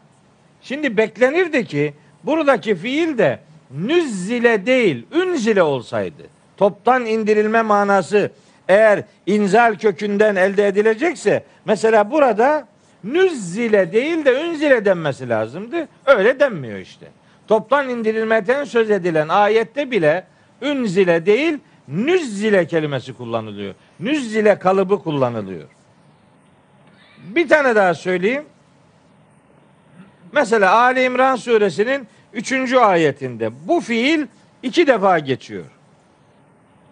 Şimdi beklenirdi ki buradaki fiil de nüzzile değil ünzile olsaydı. Toptan indirilme manası eğer inzal kökünden elde edilecekse mesela burada nüzzile değil de ünzile denmesi lazımdı. Öyle denmiyor işte. Toptan indirilmeden söz edilen ayette bile ünzile değil nüzzile kelimesi kullanılıyor. Nüzzile kalıbı kullanılıyor. Bir tane daha söyleyeyim. Mesela Ali İmran suresinin 3. ayetinde bu fiil iki defa geçiyor.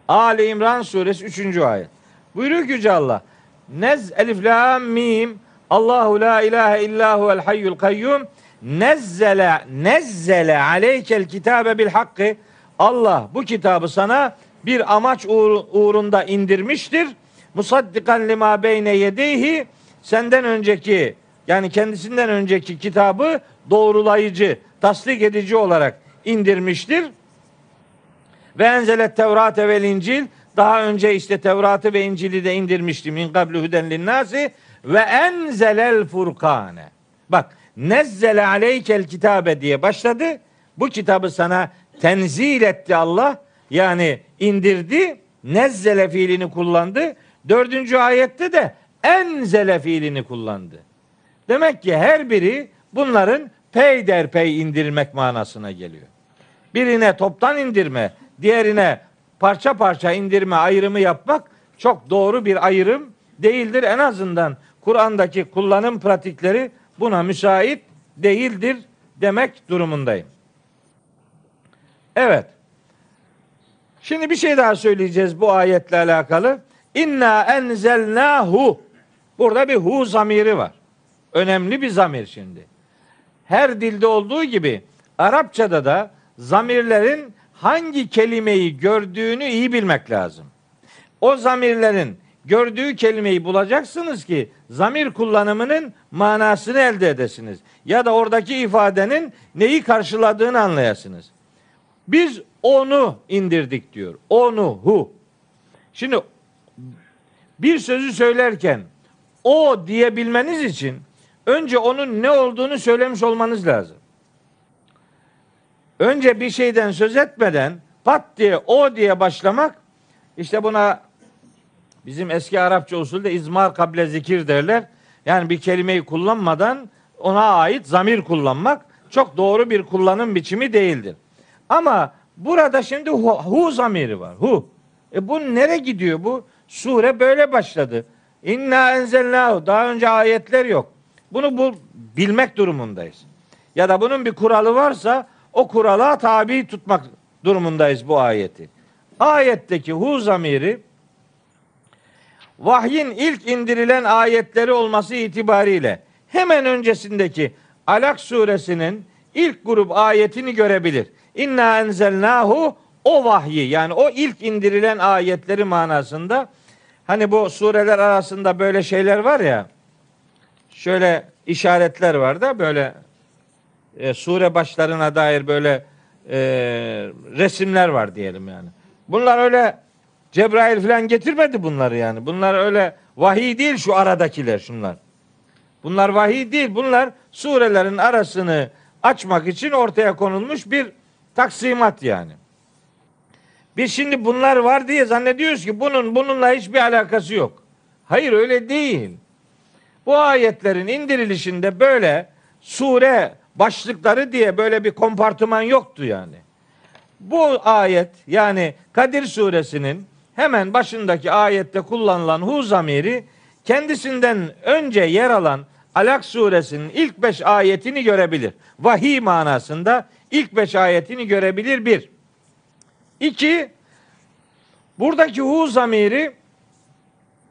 Ali İmran suresi 3. ayet. Buyuruyor ki Yüce Allah. Nez elif la mim Allahu la ilahe illa huvel hayyul kayyum nezzele nezzele aleykel kitabe bil hakkı Allah bu kitabı sana bir amaç uğrunda indirmiştir. Musaddikan lima beyne yedeyhi senden önceki yani kendisinden önceki kitabı doğrulayıcı, tasdik edici olarak indirmiştir. Ve enzelet Tevrat ve İncil daha önce işte Tevrat'ı ve İncil'i de indirmişti. Min kablu huden linnâsi ve enzelel furkane. Bak nezzele aleykel kitabe diye başladı. Bu kitabı sana tenzil etti Allah. Yani indirdi. Nezzele fiilini kullandı. Dördüncü ayette de enzele fiilini kullandı. Demek ki her biri bunların peyderpey indirmek manasına geliyor. Birine toptan indirme, diğerine parça parça indirme ayrımı yapmak çok doğru bir ayrım değildir. En azından Kur'an'daki kullanım pratikleri buna müsait değildir demek durumundayım. Evet. Şimdi bir şey daha söyleyeceğiz bu ayetle alakalı. İnna enzelnahu. Burada bir hu zamiri var. önemli bir zamir şimdi. Her dilde olduğu gibi Arapçada da zamirlerin hangi kelimeyi gördüğünü iyi bilmek lazım. O zamirlerin gördüğü kelimeyi bulacaksınız ki zamir kullanımının manasını elde edesiniz. Ya da oradaki ifadenin neyi karşıladığını anlayasınız. Biz onu indirdik diyor. Onu, hu. Şimdi bir sözü söylerken o diyebilmeniz için önce onun ne olduğunu söylemiş olmanız lazım. Önce bir şeyden söz etmeden pat diye o diye başlamak işte buna bizim eski Arapça usulde izmar kable zikir derler. Yani bir kelimeyi kullanmadan ona ait zamir kullanmak çok doğru bir kullanım biçimi değildir. Ama burada şimdi hu, hu zamiri var. Hu. E bu nereye gidiyor bu? Sure böyle başladı. İnna enzelnahu. Daha önce ayetler yok. Bunu bu bilmek durumundayız. Ya da bunun bir kuralı varsa o kurala tabi tutmak durumundayız bu ayeti. Ayetteki hu zamiri vahyin ilk indirilen ayetleri olması itibariyle hemen öncesindeki Alak suresinin ilk grup ayetini görebilir. İnna enzelnahu o vahyi yani o ilk indirilen ayetleri manasında hani bu sureler arasında böyle şeyler var ya şöyle işaretler var da böyle e, sure başlarına dair böyle e, resimler var diyelim yani. Bunlar öyle Cebrail falan getirmedi bunları yani. Bunlar öyle vahiy değil şu aradakiler şunlar. Bunlar vahiy değil. Bunlar surelerin arasını açmak için ortaya konulmuş bir taksimat yani. Biz şimdi bunlar var diye zannediyoruz ki bunun bununla hiçbir alakası yok. Hayır öyle değil. Bu ayetlerin indirilişinde böyle sure başlıkları diye böyle bir kompartıman yoktu yani. Bu ayet yani Kadir suresinin hemen başındaki ayette kullanılan hu zamiri kendisinden önce yer alan Alak suresinin ilk beş ayetini görebilir. Vahiy manasında ilk beş ayetini görebilir bir. İki, buradaki hu zamiri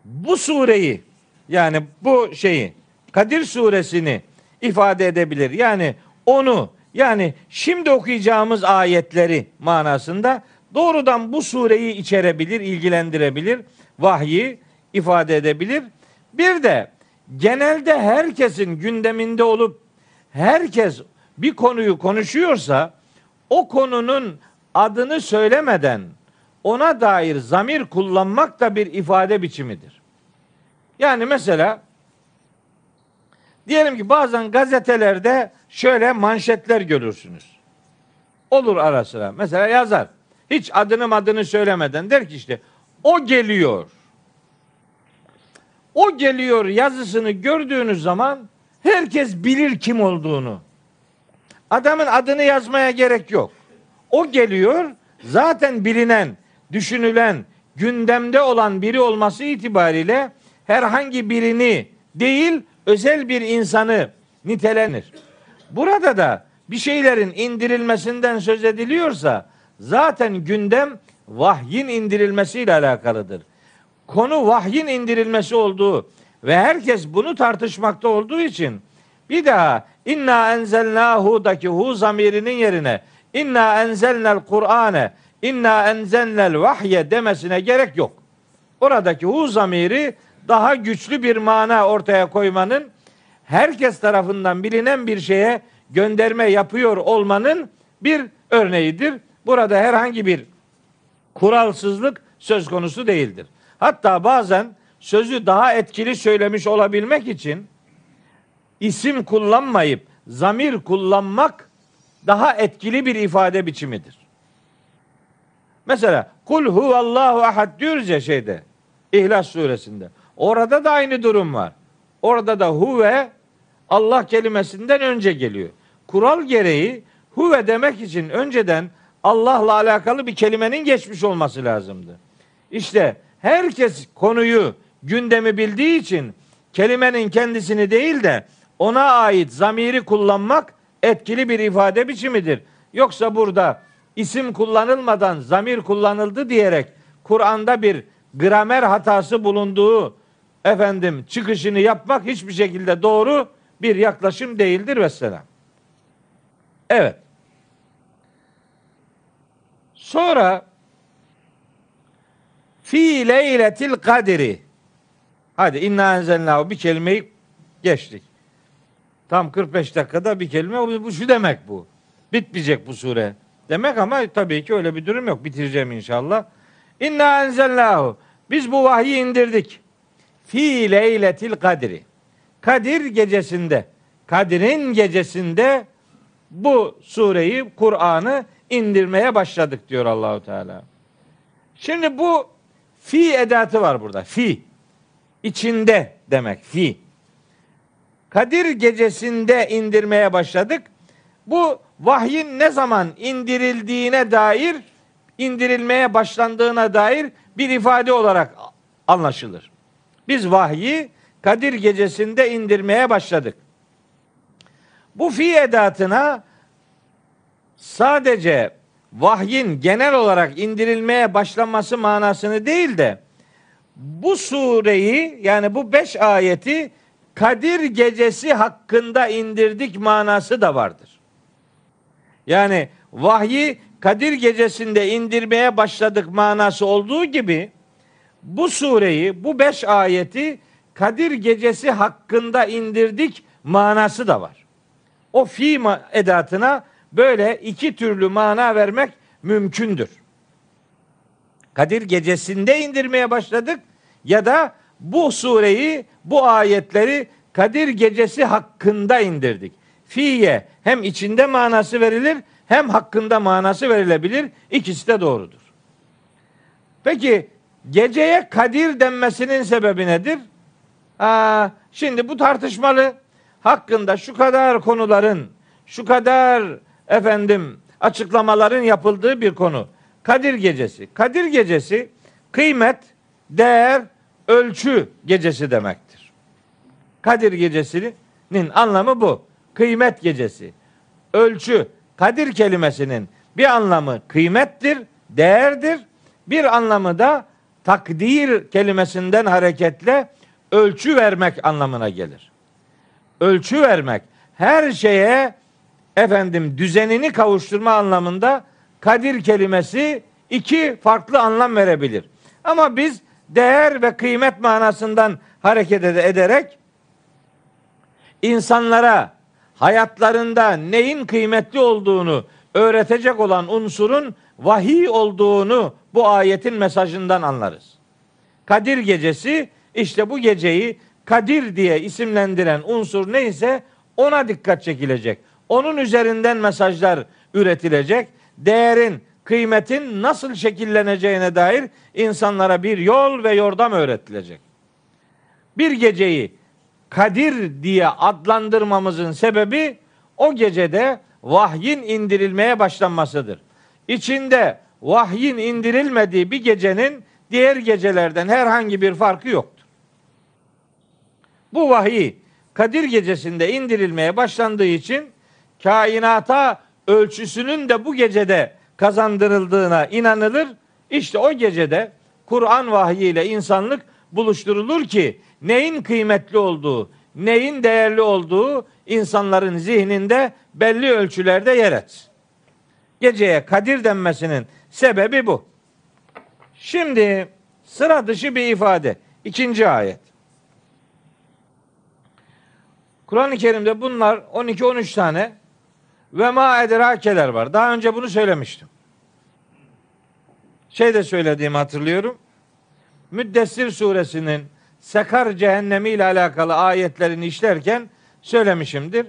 bu sureyi yani bu şeyi Kadir suresini ifade edebilir. Yani onu yani şimdi okuyacağımız ayetleri manasında doğrudan bu sureyi içerebilir, ilgilendirebilir, vahyi ifade edebilir. Bir de genelde herkesin gündeminde olup herkes bir konuyu konuşuyorsa o konunun adını söylemeden ona dair zamir kullanmak da bir ifade biçimidir. Yani mesela diyelim ki bazen gazetelerde şöyle manşetler görürsünüz. Olur ara sıra. Mesela yazar. Hiç adını adını söylemeden der ki işte o geliyor. O geliyor yazısını gördüğünüz zaman herkes bilir kim olduğunu. Adamın adını yazmaya gerek yok. O geliyor zaten bilinen, düşünülen, gündemde olan biri olması itibariyle herhangi birini değil özel bir insanı nitelenir. Burada da bir şeylerin indirilmesinden söz ediliyorsa zaten gündem vahyin indirilmesiyle alakalıdır. Konu vahyin indirilmesi olduğu ve herkes bunu tartışmakta olduğu için bir daha inna enzelnahu'daki hu zamirinin yerine inna enzelnel Kur'ane inna enzelnel vahye demesine gerek yok. Oradaki hu zamiri daha güçlü bir mana ortaya koymanın herkes tarafından bilinen bir şeye gönderme yapıyor olmanın bir örneğidir. Burada herhangi bir kuralsızlık söz konusu değildir. Hatta bazen sözü daha etkili söylemiş olabilmek için isim kullanmayıp zamir kullanmak daha etkili bir ifade biçimidir. Mesela kul huvallahu ahad diyoruz ya şeyde İhlas suresinde. Orada da aynı durum var. Orada da huve Allah kelimesinden önce geliyor. Kural gereği huve demek için önceden Allah'la alakalı bir kelimenin geçmiş olması lazımdı. İşte herkes konuyu, gündemi bildiği için kelimenin kendisini değil de ona ait zamiri kullanmak etkili bir ifade biçimidir. Yoksa burada isim kullanılmadan zamir kullanıldı diyerek Kur'an'da bir gramer hatası bulunduğu efendim çıkışını yapmak hiçbir şekilde doğru bir yaklaşım değildir vesselam. Evet. Sonra fi leyletil kadiri. Hadi inna enzelnahu bir kelimeyi geçtik. Tam 45 dakikada bir kelime. Bu, şu demek bu. Bitmeyecek bu sure. Demek ama tabii ki öyle bir durum yok. Bitireceğim inşallah. İnna enzelnahu. Biz bu vahyi indirdik. Fi leyletil kadri. Kadir gecesinde. Kadir'in gecesinde bu sureyi, Kur'an'ı indirmeye başladık diyor Allahu Teala. Şimdi bu fi edatı var burada. Fi. İçinde demek fi. Kadir gecesinde indirmeye başladık. Bu vahyin ne zaman indirildiğine dair, indirilmeye başlandığına dair bir ifade olarak anlaşılır. Biz vahyi Kadir gecesinde indirmeye başladık. Bu fi edatına sadece vahyin genel olarak indirilmeye başlanması manasını değil de bu sureyi yani bu beş ayeti Kadir gecesi hakkında indirdik manası da vardır. Yani vahyi Kadir gecesinde indirmeye başladık manası olduğu gibi bu sureyi, bu beş ayeti Kadir gecesi hakkında indirdik manası da var. O fi edatına böyle iki türlü mana vermek mümkündür. Kadir gecesinde indirmeye başladık ya da bu sureyi, bu ayetleri Kadir gecesi hakkında indirdik. Fiye hem içinde manası verilir hem hakkında manası verilebilir. İkisi de doğrudur. Peki geceye Kadir denmesinin sebebi nedir? Aa, şimdi bu tartışmalı. Hakkında şu kadar konuların, şu kadar efendim açıklamaların yapıldığı bir konu. Kadir gecesi. Kadir gecesi kıymet, değer, ölçü gecesi demektir. Kadir gecesinin anlamı bu. Kıymet gecesi. Ölçü. Kadir kelimesinin bir anlamı kıymettir, değerdir. Bir anlamı da takdir kelimesinden hareketle ölçü vermek anlamına gelir. Ölçü vermek her şeye efendim düzenini kavuşturma anlamında kadir kelimesi iki farklı anlam verebilir. Ama biz değer ve kıymet manasından hareket ederek insanlara hayatlarında neyin kıymetli olduğunu öğretecek olan unsurun vahiy olduğunu bu ayetin mesajından anlarız. Kadir gecesi işte bu geceyi Kadir diye isimlendiren unsur neyse ona dikkat çekilecek. Onun üzerinden mesajlar üretilecek. Değerin, kıymetin nasıl şekilleneceğine dair insanlara bir yol ve yordam öğretilecek. Bir geceyi Kadir diye adlandırmamızın sebebi o gecede vahyin indirilmeye başlanmasıdır. İçinde vahyin indirilmediği bir gecenin diğer gecelerden herhangi bir farkı yoktur. Bu vahiy Kadir gecesinde indirilmeye başlandığı için kainata ölçüsünün de bu gecede kazandırıldığına inanılır. İşte o gecede Kur'an vahyiyle insanlık buluşturulur ki neyin kıymetli olduğu, neyin değerli olduğu insanların zihninde belli ölçülerde yer etsin. Geceye Kadir denmesinin sebebi bu. Şimdi sıra dışı bir ifade. İkinci ayet. Kur'an-ı Kerim'de bunlar 12-13 tane ve ma edrakeler var. Daha önce bunu söylemiştim. Şey de söylediğimi hatırlıyorum. Müddessir suresinin Sekar cehennemi ile alakalı ayetlerini işlerken söylemişimdir.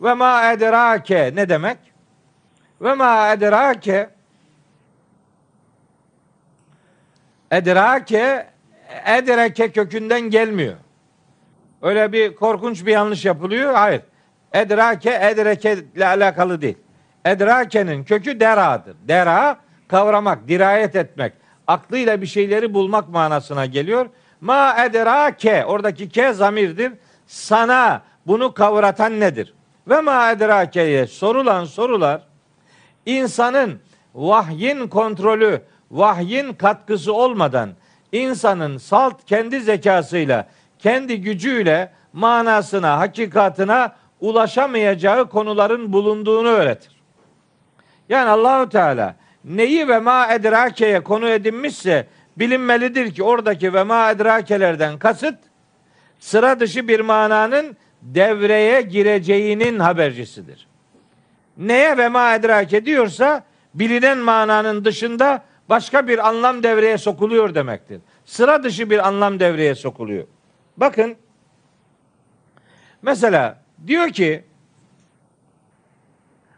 Ve ma edrake ne demek? Ve ma edrake edrake edreke kökünden gelmiyor. Öyle bir korkunç bir yanlış yapılıyor. Hayır. Edrake edreke ile alakalı değil. Edrake'nin kökü deradır. Dera kavramak, dirayet etmek, aklıyla bir şeyleri bulmak manasına geliyor. Ma edrake oradaki ke zamirdir. Sana bunu kavratan nedir? Ve ma edrake'ye sorulan sorular insanın vahyin kontrolü, vahyin katkısı olmadan insanın salt kendi zekasıyla, kendi gücüyle manasına, hakikatına ulaşamayacağı konuların bulunduğunu öğretir. Yani Allahu Teala neyi ve ma edrakeye konu edinmişse bilinmelidir ki oradaki ve ma edrakelerden kasıt sıra dışı bir mananın devreye gireceğinin habercisidir. Neye ve ma edrake diyorsa bilinen mananın dışında başka bir anlam devreye sokuluyor demektir. Sıra dışı bir anlam devreye sokuluyor. Bakın mesela diyor ki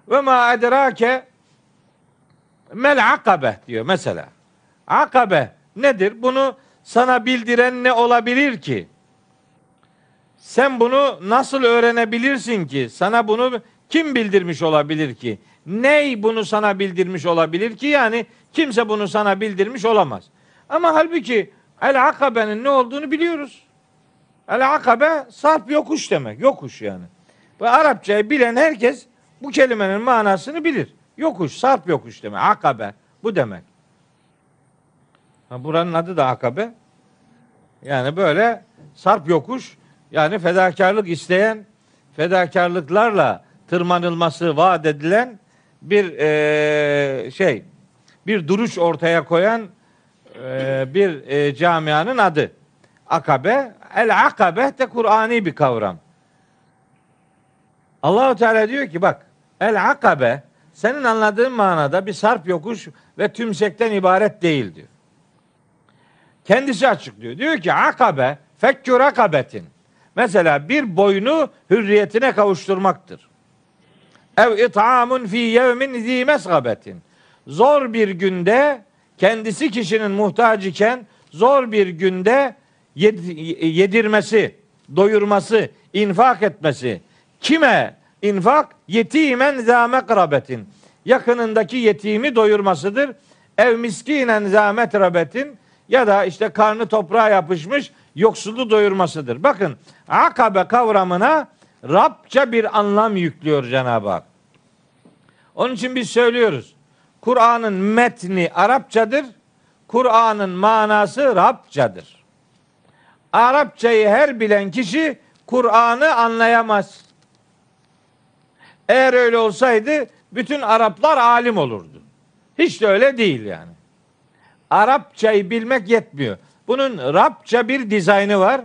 ve ma edrake mel akabe diyor mesela. Akabe nedir? Bunu sana bildiren ne olabilir ki? Sen bunu nasıl öğrenebilirsin ki? Sana bunu kim bildirmiş olabilir ki? Ney bunu sana bildirmiş olabilir ki? Yani kimse bunu sana bildirmiş olamaz. Ama halbuki el akabenin ne olduğunu biliyoruz. El akabe sarp yokuş demek. Yokuş yani. Ve Arapçayı bilen herkes bu kelimenin manasını bilir. Yokuş, sarp yokuş demek. Akabe bu demek. Ha, buranın adı da akabe. Yani böyle sarp yokuş yani fedakarlık isteyen fedakarlıklarla tırmanılması vaat edilen bir e, şey bir duruş ortaya koyan e, bir e, camianın adı. Akabe el akabe de Kur'ani bir kavram. Allahu Teala diyor ki bak el akabe senin anladığın manada bir sarp yokuş ve tümsekten ibaret değil diyor. Kendisi açıklıyor. Diyor ki akabe fekkür akabetin. Mesela bir boynu hürriyetine kavuşturmaktır. Ev it'amun fi yevmin zi mesgabetin. Zor bir günde kendisi kişinin muhtaç iken zor bir günde yedirmesi, doyurması, infak etmesi. Kime infak? Yetimen za mekrabetin. Yakınındaki yetimi doyurmasıdır. Ev miskinen za metrabetin ya da işte karnı toprağa yapışmış yoksulu doyurmasıdır. Bakın akabe kavramına Rabça bir anlam yüklüyor Cenab-ı Hak. Onun için biz söylüyoruz. Kur'an'ın metni Arapçadır. Kur'an'ın manası Rabçadır. Arapçayı her bilen kişi Kur'an'ı anlayamaz. Eğer öyle olsaydı bütün Araplar alim olurdu. Hiç de öyle değil yani. Arapçayı bilmek yetmiyor. Bunun Rabça bir dizaynı var.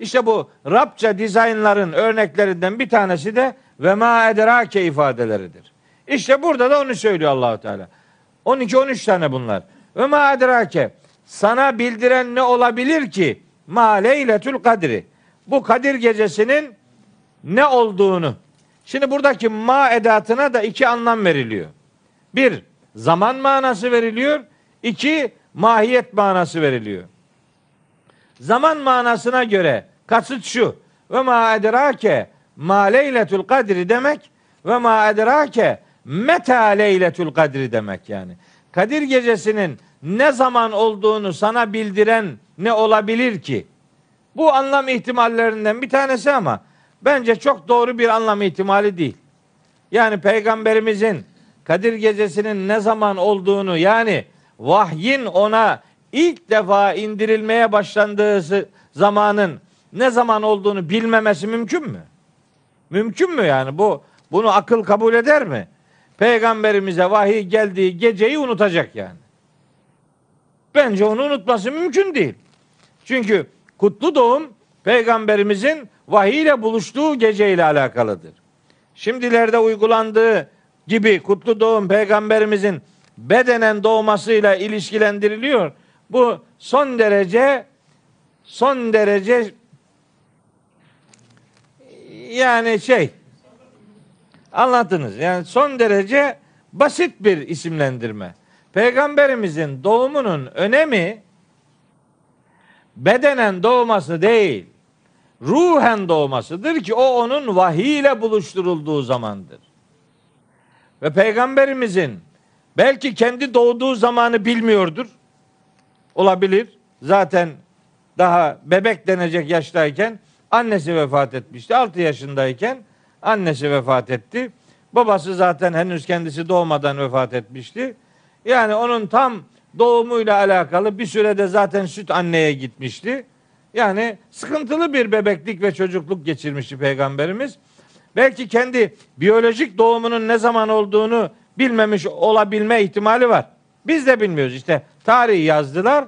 İşte bu Rabça dizaynların örneklerinden bir tanesi de ve ma edrake ifadeleridir. İşte burada da onu söylüyor Allahu Teala. 12 13 tane bunlar. Ve ma edrake sana bildiren ne olabilir ki? Ma leyletül kadri. Bu Kadir gecesinin ne olduğunu. Şimdi buradaki ma edatına da iki anlam veriliyor. Bir, zaman manası veriliyor. İki, mahiyet manası veriliyor. Zaman manasına göre kasıt şu. Ve ma edrake ma leyletül kadri demek ve ma edrake meta leyletül kadri demek yani. Kadir gecesinin ne zaman olduğunu sana bildiren ne olabilir ki? Bu anlam ihtimallerinden bir tanesi ama bence çok doğru bir anlam ihtimali değil. Yani peygamberimizin Kadir gecesinin ne zaman olduğunu yani vahyin ona ilk defa indirilmeye başlandığı zamanın ne zaman olduğunu bilmemesi mümkün mü? Mümkün mü yani bu bunu akıl kabul eder mi? Peygamberimize vahiy geldiği geceyi unutacak yani. Bence onu unutması mümkün değil. Çünkü kutlu doğum peygamberimizin vahiy ile buluştuğu gece ile alakalıdır. Şimdilerde uygulandığı gibi kutlu doğum peygamberimizin bedenen doğmasıyla ilişkilendiriliyor. Bu son derece son derece yani şey anlattınız. Yani son derece basit bir isimlendirme. Peygamberimizin doğumunun önemi bedenen doğması değil, ruhen doğmasıdır ki o onun vahiy ile buluşturulduğu zamandır. Ve peygamberimizin belki kendi doğduğu zamanı bilmiyordur. Olabilir. Zaten daha bebek denecek yaştayken annesi vefat etmişti. 6 yaşındayken annesi vefat etti. Babası zaten henüz kendisi doğmadan vefat etmişti. Yani onun tam doğumuyla alakalı bir sürede zaten süt anneye gitmişti. Yani sıkıntılı bir bebeklik ve çocukluk geçirmişti peygamberimiz. Belki kendi biyolojik doğumunun ne zaman olduğunu bilmemiş olabilme ihtimali var. Biz de bilmiyoruz işte. Tarihi yazdılar.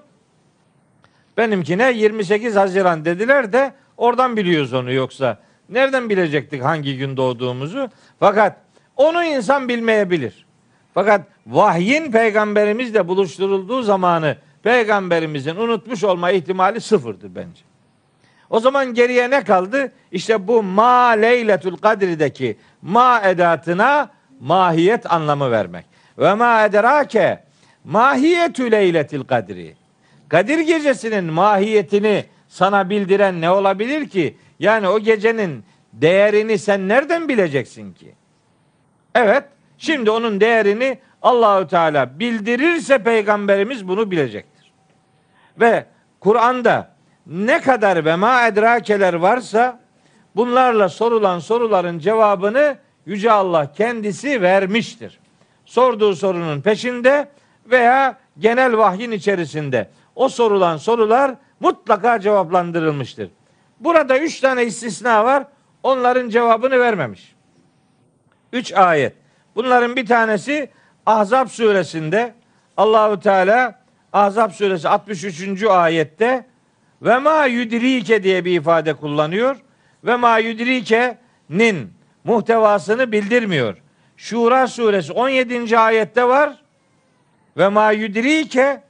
Benimkine 28 Haziran dediler de oradan biliyoruz onu yoksa. Nereden bilecektik hangi gün doğduğumuzu? Fakat onu insan bilmeyebilir. Fakat vahyin peygamberimizle buluşturulduğu zamanı peygamberimizin unutmuş olma ihtimali sıfırdır bence. O zaman geriye ne kaldı? İşte bu ma leyletul kadrideki ma edatına mahiyet anlamı vermek. Ve ma ederake mahiyetü leyletil kadri. Kadir gecesinin mahiyetini sana bildiren ne olabilir ki? Yani o gecenin değerini sen nereden bileceksin ki? Evet, şimdi onun değerini Allahü Teala bildirirse peygamberimiz bunu bilecektir. Ve Kur'an'da ne kadar ve ma edrakeler varsa bunlarla sorulan soruların cevabını Yüce Allah kendisi vermiştir. Sorduğu sorunun peşinde veya genel vahyin içerisinde o sorulan sorular mutlaka cevaplandırılmıştır. Burada üç tane istisna var. Onların cevabını vermemiş. Üç ayet. Bunların bir tanesi Ahzab suresinde Allahu Teala Ahzab suresi 63. ayette ve ma yudrike diye bir ifade kullanıyor. Ve ma yudrike'nin muhtevasını bildirmiyor. Şura suresi 17. ayette var. Ve ma yudrike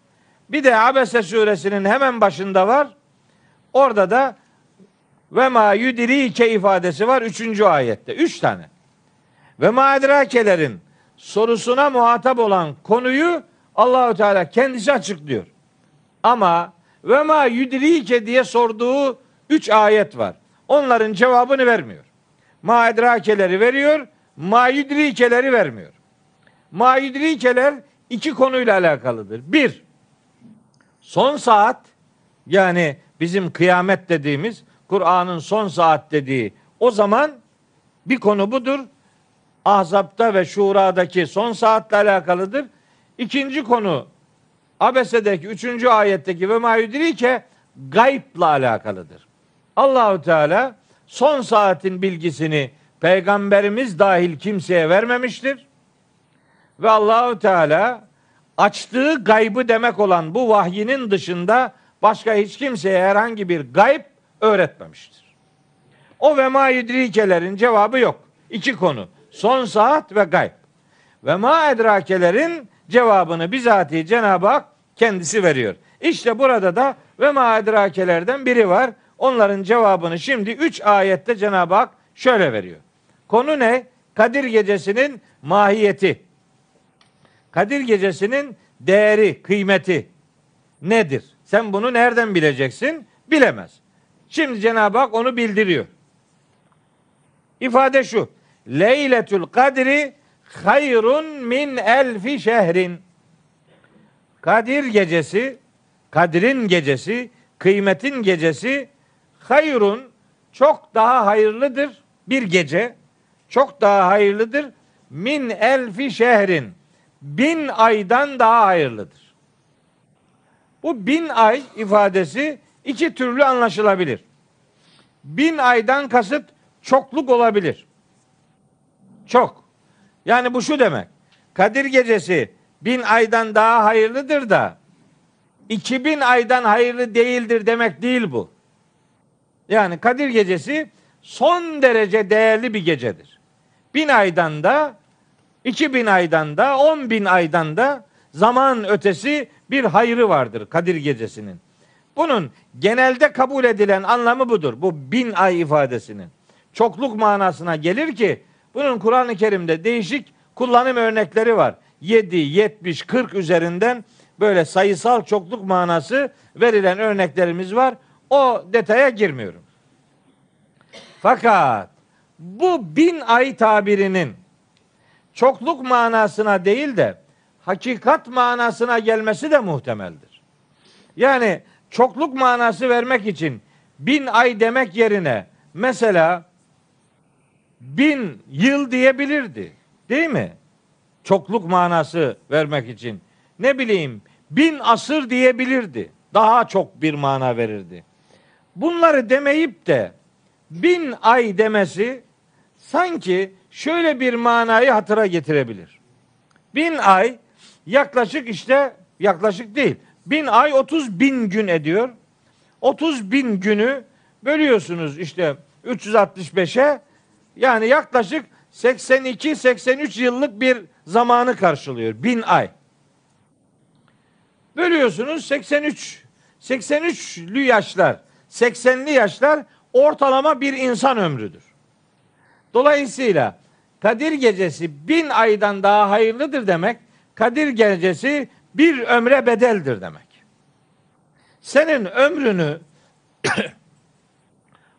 bir de Abese suresinin hemen başında var. Orada da ve ma yudrike ifadesi var 3. ayette. 3 tane. Ve ma edrakelerin sorusuna muhatap olan konuyu Allahü Teala kendisi açıklıyor. Ama ve ma yudrike diye sorduğu 3 ayet var. Onların cevabını vermiyor. Ma edrakeleri veriyor, ma yudrikeleri vermiyor. Ma yudrikeler iki konuyla alakalıdır. Bir, son saat yani bizim kıyamet dediğimiz Kur'an'ın son saat dediği o zaman bir konu budur. Ahzab'da ve Şura'daki son saatle alakalıdır. İkinci konu Abese'deki üçüncü ayetteki ve mayüdirike gaybla alakalıdır. Allahu Teala son saatin bilgisini peygamberimiz dahil kimseye vermemiştir. Ve Allahu Teala açtığı gaybı demek olan bu vahyinin dışında başka hiç kimseye herhangi bir gayb öğretmemiştir. O ve ma cevabı yok. İki konu. Son saat ve gayb. Ve ma edrakelerin cevabını bizatihi Cenab-ı Hak kendisi veriyor. İşte burada da ve ma edrakelerden biri var. Onların cevabını şimdi üç ayette Cenab-ı Hak şöyle veriyor. Konu ne? Kadir gecesinin mahiyeti. Kadir gecesinin değeri, kıymeti nedir? Sen bunu nereden bileceksin? Bilemez. Şimdi Cenab-ı Hak onu bildiriyor. İfade şu. Leyletül kadri hayrun min elfi şehrin. Kadir gecesi, Kadir'in gecesi, kıymetin gecesi hayrun çok daha hayırlıdır bir gece. Çok daha hayırlıdır min elfi şehrin. Bin aydan daha hayırlıdır. Bu bin ay ifadesi iki türlü anlaşılabilir. Bin aydan kasıt çokluk olabilir. Çok. Yani bu şu demek. Kadir gecesi bin aydan daha hayırlıdır da iki bin aydan hayırlı değildir demek değil bu. Yani Kadir gecesi son derece değerli bir gecedir. Bin aydan da, iki bin aydan da, on bin aydan da zaman ötesi bir hayrı vardır Kadir gecesinin. Bunun genelde kabul edilen anlamı budur. Bu bin ay ifadesinin. Çokluk manasına gelir ki bunun Kur'an-ı Kerim'de değişik kullanım örnekleri var. 7, 70, 40 üzerinden böyle sayısal çokluk manası verilen örneklerimiz var. O detaya girmiyorum. Fakat bu bin ay tabirinin çokluk manasına değil de hakikat manasına gelmesi de muhtemeldir. Yani çokluk manası vermek için bin ay demek yerine mesela bin yıl diyebilirdi. Değil mi? Çokluk manası vermek için. Ne bileyim bin asır diyebilirdi. Daha çok bir mana verirdi. bunları demeyip de bin ay demesi sanki şöyle bir manayı hatıra getirebilir. Bin ay yaklaşık işte yaklaşık değil. Bin ay 30 bin gün ediyor. 30 bin günü bölüyorsunuz işte 365'e yani yaklaşık 82-83 yıllık bir zamanı karşılıyor. Bin ay. Bölüyorsunuz 83 83'lü yaşlar, 80'li yaşlar ortalama bir insan ömrüdür. Dolayısıyla Kadir gecesi bin aydan daha hayırlıdır demek, Kadir gecesi bir ömre bedeldir demek. Senin ömrünü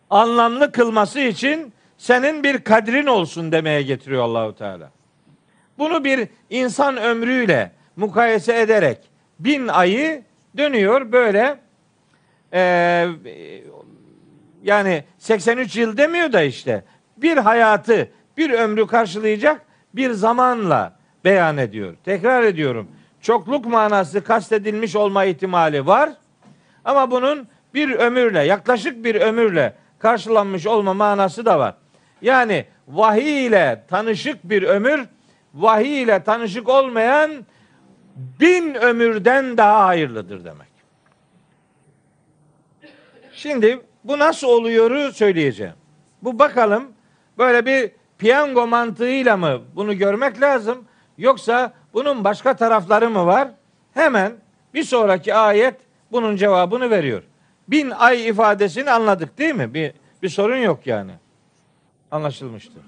anlamlı kılması için senin bir kadrin olsun demeye getiriyor Allahu Teala. Bunu bir insan ömrüyle mukayese ederek bin ayı dönüyor böyle e, yani 83 yıl demiyor da işte bir hayatı bir ömrü karşılayacak bir zamanla beyan ediyor. Tekrar ediyorum. Çokluk manası kastedilmiş olma ihtimali var. Ama bunun bir ömürle, yaklaşık bir ömürle karşılanmış olma manası da var. Yani vahiy ile tanışık bir ömür, vahiy ile tanışık olmayan bin ömürden daha hayırlıdır demek. Şimdi bu nasıl oluyoru söyleyeceğim. Bu bakalım böyle bir piyango mantığıyla mı bunu görmek lazım yoksa bunun başka tarafları mı var? Hemen bir sonraki ayet bunun cevabını veriyor. Bin ay ifadesini anladık değil mi? Bir, bir sorun yok yani. Anlaşılmıştır.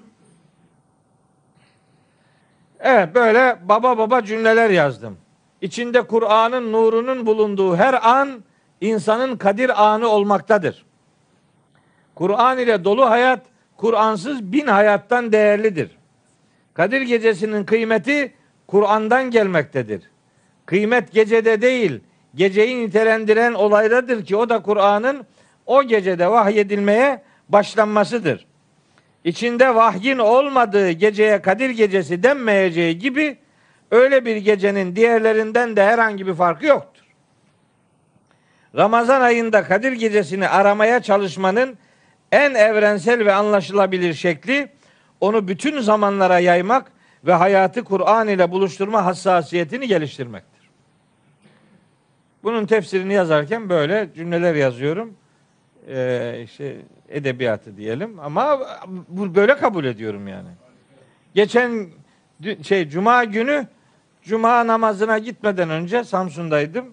Evet böyle baba baba cümleler yazdım. İçinde Kur'an'ın nurunun bulunduğu her an insanın kadir anı olmaktadır. Kur'an ile dolu hayat Kur'ansız bin hayattan değerlidir. Kadir gecesinin kıymeti Kur'an'dan gelmektedir. Kıymet gecede değil, geceyi nitelendiren olaydadır ki o da Kur'an'ın o gecede vahyedilmeye başlanmasıdır. İçinde vahyin olmadığı geceye Kadir gecesi denmeyeceği gibi öyle bir gecenin diğerlerinden de herhangi bir farkı yoktur. Ramazan ayında Kadir gecesini aramaya çalışmanın en evrensel ve anlaşılabilir şekli onu bütün zamanlara yaymak ve hayatı Kur'an ile buluşturma hassasiyetini geliştirmektir. Bunun tefsirini yazarken böyle cümleler yazıyorum. Ee, işte edebiyatı diyelim ama bu böyle kabul ediyorum yani. Geçen şey cuma günü cuma namazına gitmeden önce Samsun'daydım.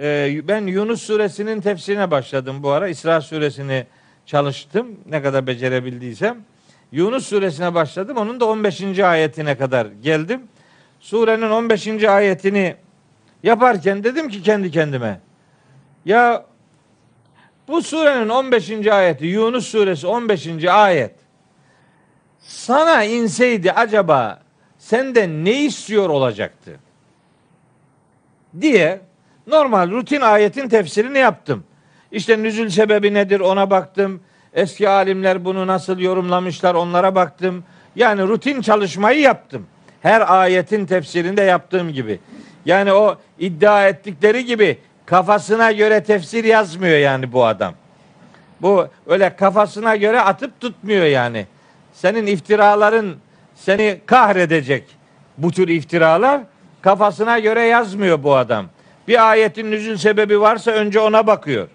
Ee, ben Yunus suresinin tefsirine başladım bu ara. İsra suresini çalıştım ne kadar becerebildiysem. Yunus suresine başladım. Onun da 15. ayetine kadar geldim. Surenin 15. ayetini yaparken dedim ki kendi kendime ya bu surenin 15. ayeti Yunus suresi 15. ayet sana inseydi acaba senden ne istiyor olacaktı? diye normal rutin ayetin tefsirini yaptım. İşte nüzül sebebi nedir ona baktım. Eski alimler bunu nasıl yorumlamışlar onlara baktım. Yani rutin çalışmayı yaptım. Her ayetin tefsirinde yaptığım gibi. Yani o iddia ettikleri gibi kafasına göre tefsir yazmıyor yani bu adam. Bu öyle kafasına göre atıp tutmuyor yani. Senin iftiraların seni kahredecek bu tür iftiralar kafasına göre yazmıyor bu adam. Bir ayetin nüzül sebebi varsa önce ona bakıyor.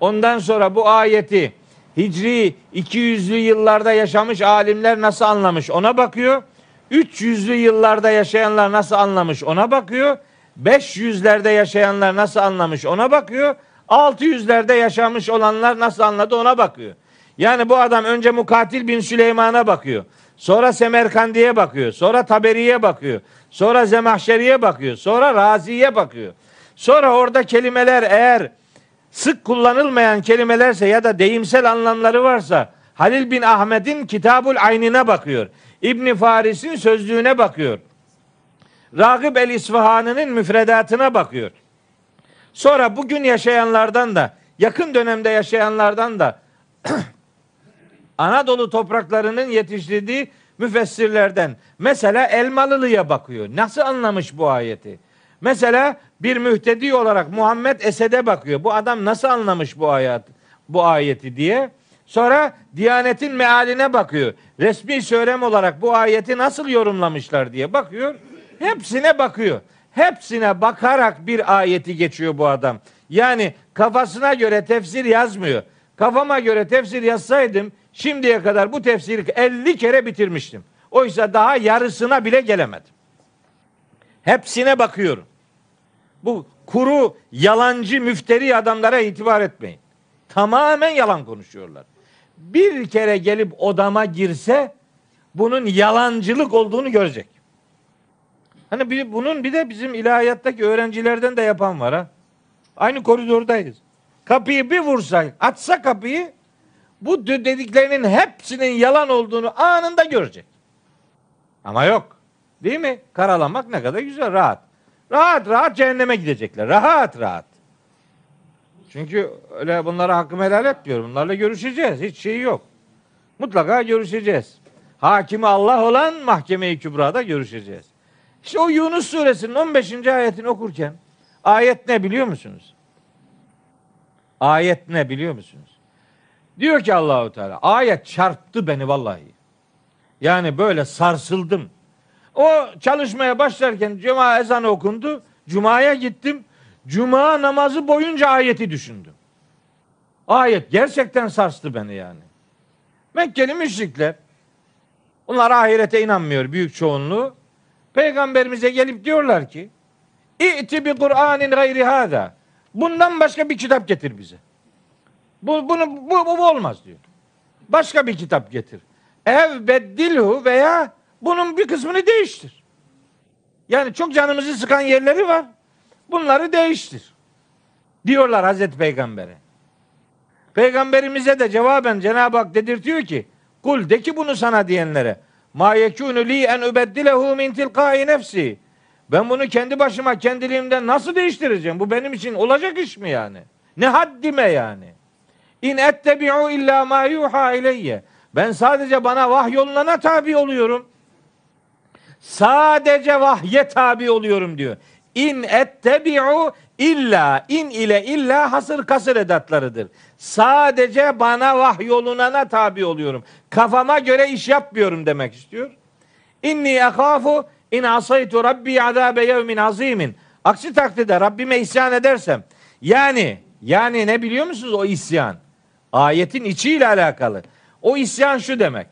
Ondan sonra bu ayeti Hicri 200'lü yıllarda yaşamış alimler nasıl anlamış ona bakıyor. 300'lü yıllarda yaşayanlar nasıl anlamış ona bakıyor. 500'lerde yaşayanlar nasıl anlamış ona bakıyor. 600'lerde yaşamış olanlar nasıl anladı ona bakıyor. Yani bu adam önce Mukatil bin Süleyman'a bakıyor. Sonra Semerkandi'ye bakıyor. Sonra Taberi'ye bakıyor. Sonra Zemahşeri'ye bakıyor. Sonra Razi'ye bakıyor. Sonra orada kelimeler eğer sık kullanılmayan kelimelerse ya da deyimsel anlamları varsa Halil bin Ahmet'in Kitabul Aynine bakıyor. İbn Faris'in sözlüğüne bakıyor. Ragıb el İsfahani'nin müfredatına bakıyor. Sonra bugün yaşayanlardan da yakın dönemde yaşayanlardan da Anadolu topraklarının yetiştirdiği müfessirlerden mesela Elmalılı'ya bakıyor. Nasıl anlamış bu ayeti? Mesela bir mühtedi olarak Muhammed Esed'e bakıyor. Bu adam nasıl anlamış bu ayet, bu ayeti diye. Sonra Diyanet'in mealine bakıyor. Resmi söylem olarak bu ayeti nasıl yorumlamışlar diye bakıyor. Hepsine bakıyor. Hepsine bakarak bir ayeti geçiyor bu adam. Yani kafasına göre tefsir yazmıyor. Kafama göre tefsir yazsaydım şimdiye kadar bu tefsiri 50 kere bitirmiştim. Oysa daha yarısına bile gelemedim. Hepsine bakıyorum. Bu kuru, yalancı, müfteri adamlara itibar etmeyin. Tamamen yalan konuşuyorlar. Bir kere gelip odama girse bunun yalancılık olduğunu görecek. Hani bir, bunun bir de bizim ilahiyattaki öğrencilerden de yapan var ha. Aynı koridordayız. Kapıyı bir vursa, atsa kapıyı bu dediklerinin hepsinin yalan olduğunu anında görecek. Ama yok. Değil mi? Karalamak ne kadar güzel, rahat. Rahat rahat cehenneme gidecekler. Rahat rahat. Çünkü öyle bunlara hakkımı helal etmiyorum. Bunlarla görüşeceğiz. Hiç şeyi yok. Mutlaka görüşeceğiz. Hakimi Allah olan mahkeme-i kübrada görüşeceğiz. İşte o Yunus suresinin 15. ayetini okurken ayet ne biliyor musunuz? Ayet ne biliyor musunuz? Diyor ki Allahu Teala ayet çarptı beni vallahi. Yani böyle sarsıldım. O çalışmaya başlarken cuma ezanı okundu. Cuma'ya gittim. Cuma namazı boyunca ayeti düşündüm. Ayet gerçekten sarstı beni yani. Mekkeli müşrikler onlar ahirete inanmıyor büyük çoğunluğu. Peygamberimize gelip diyorlar ki İ'ti bi Kur'anin gayri hada. Bundan başka bir kitap getir bize. Bu, bunu, bu, bu, bu olmaz diyor. Başka bir kitap getir. Ev beddilhu veya bunun bir kısmını değiştir. Yani çok canımızı sıkan yerleri var. Bunları değiştir. Diyorlar Hazreti Peygamber'e. Peygamberimize de cevaben Cenab-ı Hak dedirtiyor ki kul de ki bunu sana diyenlere ma yekunu li en ubeddilehu min tilkai nefsi ben bunu kendi başıma kendiliğimden nasıl değiştireceğim? Bu benim için olacak iş mi yani? Ne haddime yani? İn ettebi'u illa ma yuha ileyye. Ben sadece bana vahyolunana tabi oluyorum. Sadece vahye tabi oluyorum diyor. İn ettebi'u illa in ile illa hasır kasır edatlarıdır. Sadece bana vahyolunana tabi oluyorum. Kafama göre iş yapmıyorum demek istiyor. İnni akafu in asaytu rabbi azabe yevmin azimin. Aksi takdirde Rabbime isyan edersem yani yani ne biliyor musunuz o isyan? Ayetin içiyle alakalı. O isyan şu demek.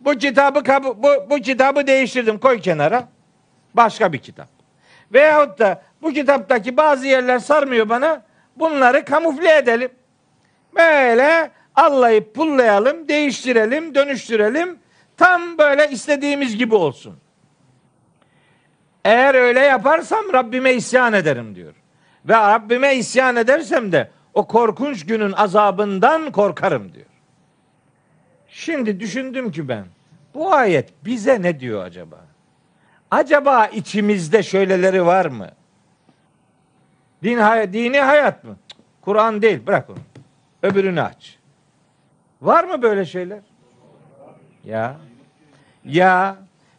Bu kitabı bu, bu kitabı değiştirdim koy kenara. Başka bir kitap. Veyahut da bu kitaptaki bazı yerler sarmıyor bana. Bunları kamufle edelim. Böyle allayıp pullayalım, değiştirelim, dönüştürelim. Tam böyle istediğimiz gibi olsun. Eğer öyle yaparsam Rabbime isyan ederim diyor. Ve Rabbime isyan edersem de o korkunç günün azabından korkarım diyor. Şimdi düşündüm ki ben bu ayet bize ne diyor acaba? Acaba içimizde şöyleleri var mı? Din, dini hayat mı? Kur'an değil bırak onu. Öbürünü aç. Var mı böyle şeyler? Ya. Ya.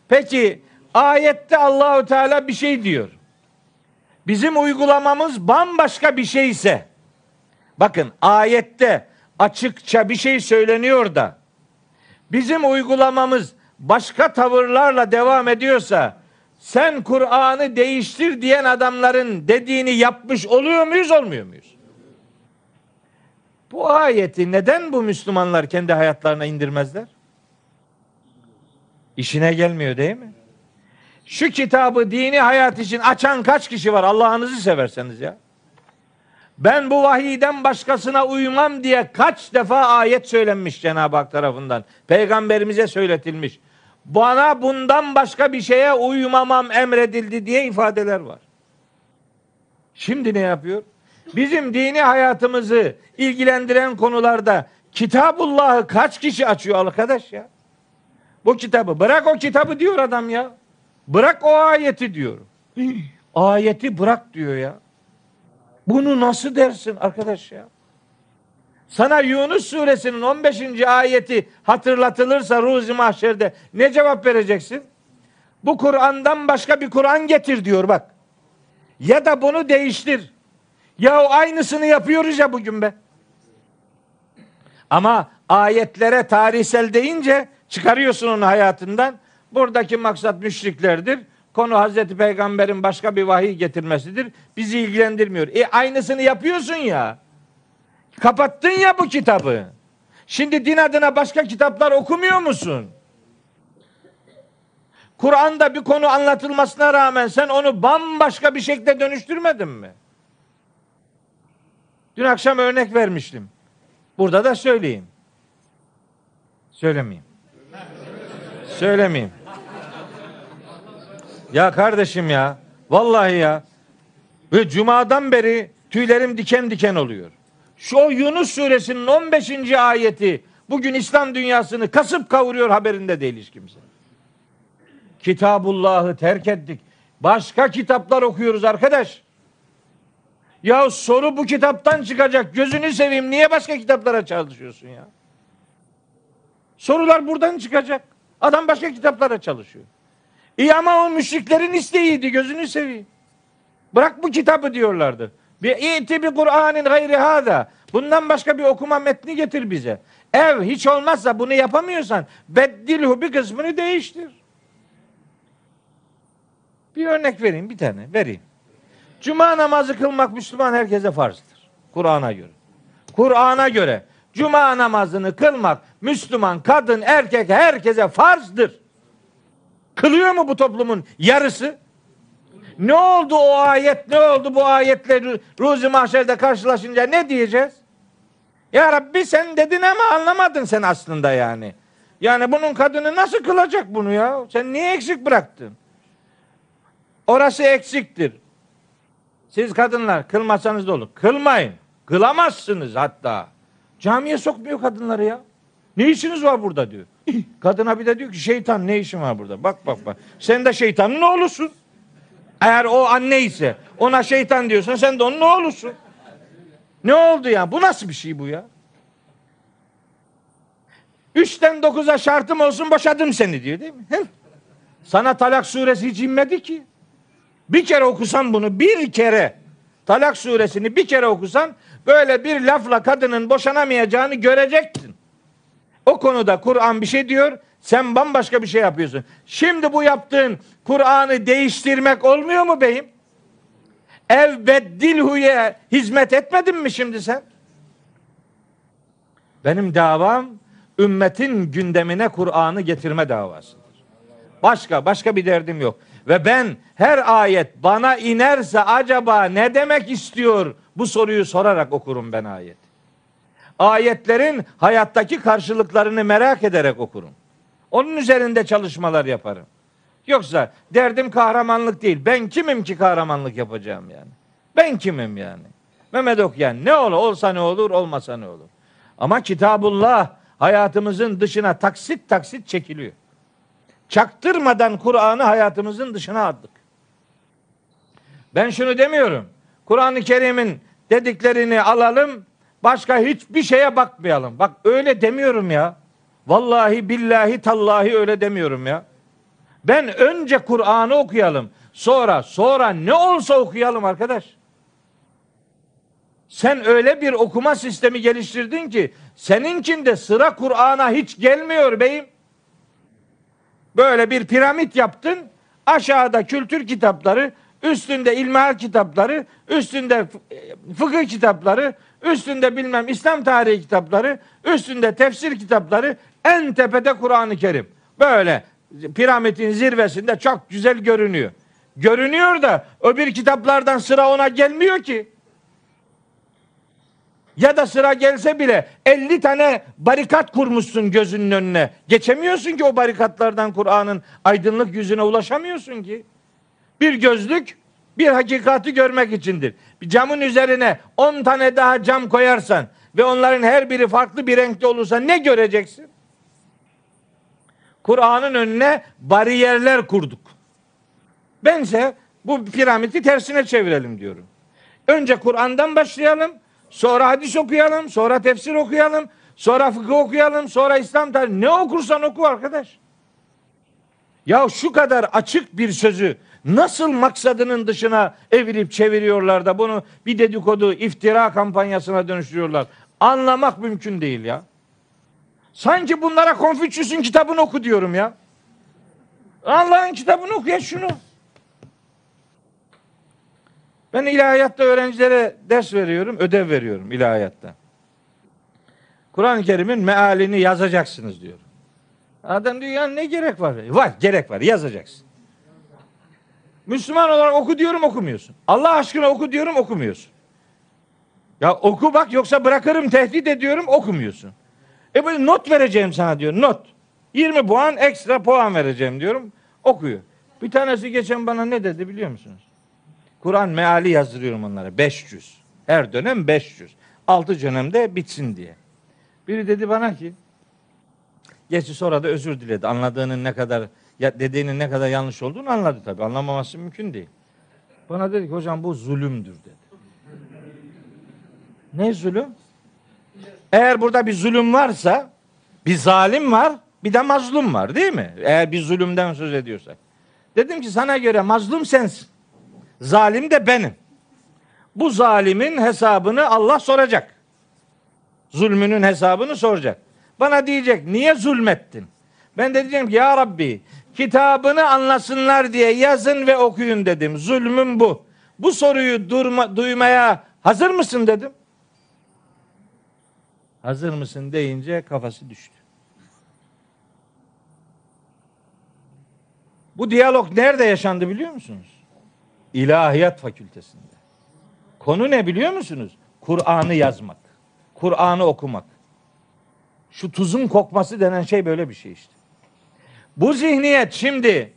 Peki ayette Allahu Teala bir şey diyor. Bizim uygulamamız bambaşka bir şeyse bakın ayette açıkça bir şey söyleniyor da bizim uygulamamız başka tavırlarla devam ediyorsa sen Kur'an'ı değiştir diyen adamların dediğini yapmış oluyor muyuz olmuyor muyuz? Bu ayeti neden bu Müslümanlar kendi hayatlarına indirmezler? İşine gelmiyor değil mi? Şu kitabı dini hayat için açan kaç kişi var Allah'ınızı severseniz ya? Ben bu vahiyden başkasına uymam diye kaç defa ayet söylenmiş Cenab-ı Hak tarafından. Peygamberimize söyletilmiş. Bana bundan başka bir şeye uymamam emredildi diye ifadeler var. Şimdi ne yapıyor? Bizim dini hayatımızı ilgilendiren konularda Kitabullah'ı kaç kişi açıyor arkadaş ya? Bu kitabı bırak o kitabı diyor adam ya. Bırak o ayeti diyor. ayeti bırak diyor ya. Bunu nasıl dersin arkadaş ya? Sana Yunus suresinin 15. ayeti hatırlatılırsa ruzi mahşerde ne cevap vereceksin? Bu Kur'an'dan başka bir Kur'an getir diyor bak. Ya da bunu değiştir. Ya aynısını yapıyoruz ya bugün be. Ama ayetlere tarihsel deyince çıkarıyorsun onu hayatından. Buradaki maksat müşriklerdir. Konu Hazreti Peygamber'in başka bir vahiy getirmesidir. Bizi ilgilendirmiyor. E aynısını yapıyorsun ya. Kapattın ya bu kitabı. Şimdi din adına başka kitaplar okumuyor musun? Kur'an'da bir konu anlatılmasına rağmen sen onu bambaşka bir şekilde dönüştürmedin mi? Dün akşam örnek vermiştim. Burada da söyleyeyim. Söylemeyeyim. Söylemeyeyim. Ya kardeşim ya. Vallahi ya. Ve cumadan beri tüylerim diken diken oluyor. Şu Yunus suresinin 15. ayeti bugün İslam dünyasını kasıp kavuruyor haberinde değil hiç kimse. Kitabullah'ı terk ettik. Başka kitaplar okuyoruz arkadaş. Ya soru bu kitaptan çıkacak. Gözünü seveyim. Niye başka kitaplara çalışıyorsun ya? Sorular buradan çıkacak. Adam başka kitaplara çalışıyor. İyi ama o müşriklerin isteğiydi. Gözünü seveyim. Bırak bu kitabı diyorlardı. Bir iti bir Kur'an'ın gayri hada. Bundan başka bir okuma metni getir bize. Ev hiç olmazsa bunu yapamıyorsan beddilhu bir kısmını değiştir. Bir örnek vereyim bir tane vereyim. Cuma namazı kılmak Müslüman herkese farzdır. Kur'an'a göre. Kur'an'a göre cuma namazını kılmak Müslüman kadın erkek herkese farzdır. Kılıyor mu bu toplumun yarısı? Ne oldu o ayet? Ne oldu bu ayetle Ruzi Mahşer'de karşılaşınca ne diyeceğiz? Ya Rabbi sen dedin ama anlamadın sen aslında yani. Yani bunun kadını nasıl kılacak bunu ya? Sen niye eksik bıraktın? Orası eksiktir. Siz kadınlar kılmasanız da olur. Kılmayın. Kılamazsınız hatta. Camiye sokmuyor kadınları ya. Ne işiniz var burada diyor. Kadına bir de diyor ki şeytan ne işin var burada? Bak bak bak. Sen de şeytanın oğlusun. Eğer o anne ise ona şeytan diyorsan sen de onun oğlusun. Ne oldu ya? Bu nasıl bir şey bu ya? Üçten dokuza şartım olsun boşadım seni diyor değil mi? Hem sana talak suresi hiç inmedi ki. Bir kere okusan bunu bir kere talak suresini bir kere okusan böyle bir lafla kadının boşanamayacağını göreceksin. O konuda Kur'an bir şey diyor, sen bambaşka bir şey yapıyorsun. Şimdi bu yaptığın Kur'an'ı değiştirmek olmuyor mu beyim? Ev beddilhuye hizmet etmedin mi şimdi sen? Benim davam ümmetin gündemine Kur'an'ı getirme davasıdır. Başka başka bir derdim yok. Ve ben her ayet bana inerse acaba ne demek istiyor bu soruyu sorarak okurum ben ayet. Ayetlerin hayattaki karşılıklarını merak ederek okurum. Onun üzerinde çalışmalar yaparım. Yoksa derdim kahramanlık değil. Ben kimim ki kahramanlık yapacağım yani? Ben kimim yani? Mehmet Okyan ne olur olsa ne olur olmasa ne olur. Ama Kitabullah hayatımızın dışına taksit taksit çekiliyor. Çaktırmadan Kur'an'ı hayatımızın dışına attık. Ben şunu demiyorum. Kur'an-ı Kerim'in dediklerini alalım, başka hiçbir şeye bakmayalım. Bak öyle demiyorum ya. Vallahi billahi tallahi öyle demiyorum ya. Ben önce Kur'an'ı okuyalım. Sonra sonra ne olsa okuyalım arkadaş. Sen öyle bir okuma sistemi geliştirdin ki seninkinde sıra Kur'an'a hiç gelmiyor beyim. Böyle bir piramit yaptın. Aşağıda kültür kitapları, üstünde ilmihal kitapları, üstünde fıkıh kitapları, üstünde bilmem İslam tarihi kitapları, üstünde tefsir kitapları, en tepede Kur'an-ı Kerim. Böyle piramidin zirvesinde çok güzel görünüyor. Görünüyor da öbür kitaplardan sıra ona gelmiyor ki. Ya da sıra gelse bile 50 tane barikat kurmuşsun gözünün önüne. Geçemiyorsun ki o barikatlardan Kur'an'ın aydınlık yüzüne ulaşamıyorsun ki. Bir gözlük bir hakikati görmek içindir. Bir camın üzerine 10 tane daha cam koyarsan ve onların her biri farklı bir renkte olursa ne göreceksin? Kur'an'ın önüne bariyerler kurduk. Bense bu piramidi tersine çevirelim diyorum. Önce Kur'an'dan başlayalım. Sonra hadis okuyalım, sonra tefsir okuyalım, sonra fıkıh okuyalım, sonra İslam tarihi. Ne okursan oku arkadaş. Ya şu kadar açık bir sözü nasıl maksadının dışına evirip çeviriyorlar da bunu bir dedikodu, iftira kampanyasına dönüştürüyorlar. Anlamak mümkün değil ya. Sanki bunlara Konfüçyüs'ün kitabını oku diyorum ya. Allah'ın kitabını oku ya şunu. Ben ilahiyatta öğrencilere ders veriyorum, ödev veriyorum ilahiyatta. Kur'an-ı Kerim'in mealini yazacaksınız diyor. Adam diyor ya ne gerek var? Var, gerek var, yazacaksın. Müslüman olarak oku diyorum okumuyorsun. Allah aşkına oku diyorum okumuyorsun. Ya oku bak yoksa bırakırım tehdit ediyorum okumuyorsun. E böyle not vereceğim sana diyor not. 20 puan ekstra puan vereceğim diyorum. Okuyor. Bir tanesi geçen bana ne dedi biliyor musunuz? Kur'an meali yazdırıyorum onlara 500. Her dönem 500. 6 dönemde bitsin diye. Biri dedi bana ki Geçti sonra da özür diledi. Anladığının ne kadar ya dediğinin ne kadar yanlış olduğunu anladı tabii. Anlamaması mümkün değil. Bana dedi ki hocam bu zulümdür dedi. Ne zulüm? Eğer burada bir zulüm varsa bir zalim var bir de mazlum var değil mi? Eğer bir zulümden söz ediyorsak. Dedim ki sana göre mazlum sensin. Zalim de benim. Bu zalimin hesabını Allah soracak. Zulmünün hesabını soracak. Bana diyecek niye zulmettin? Ben de diyeceğim ki ya Rabbi kitabını anlasınlar diye yazın ve okuyun dedim. Zulmüm bu. Bu soruyu durma, duymaya hazır mısın dedim. Hazır mısın deyince kafası düştü. Bu diyalog nerede yaşandı biliyor musunuz? İlahiyat fakültesinde. Konu ne biliyor musunuz? Kur'an'ı yazmak. Kur'an'ı okumak. Şu tuzun kokması denen şey böyle bir şey işte. Bu zihniyet şimdi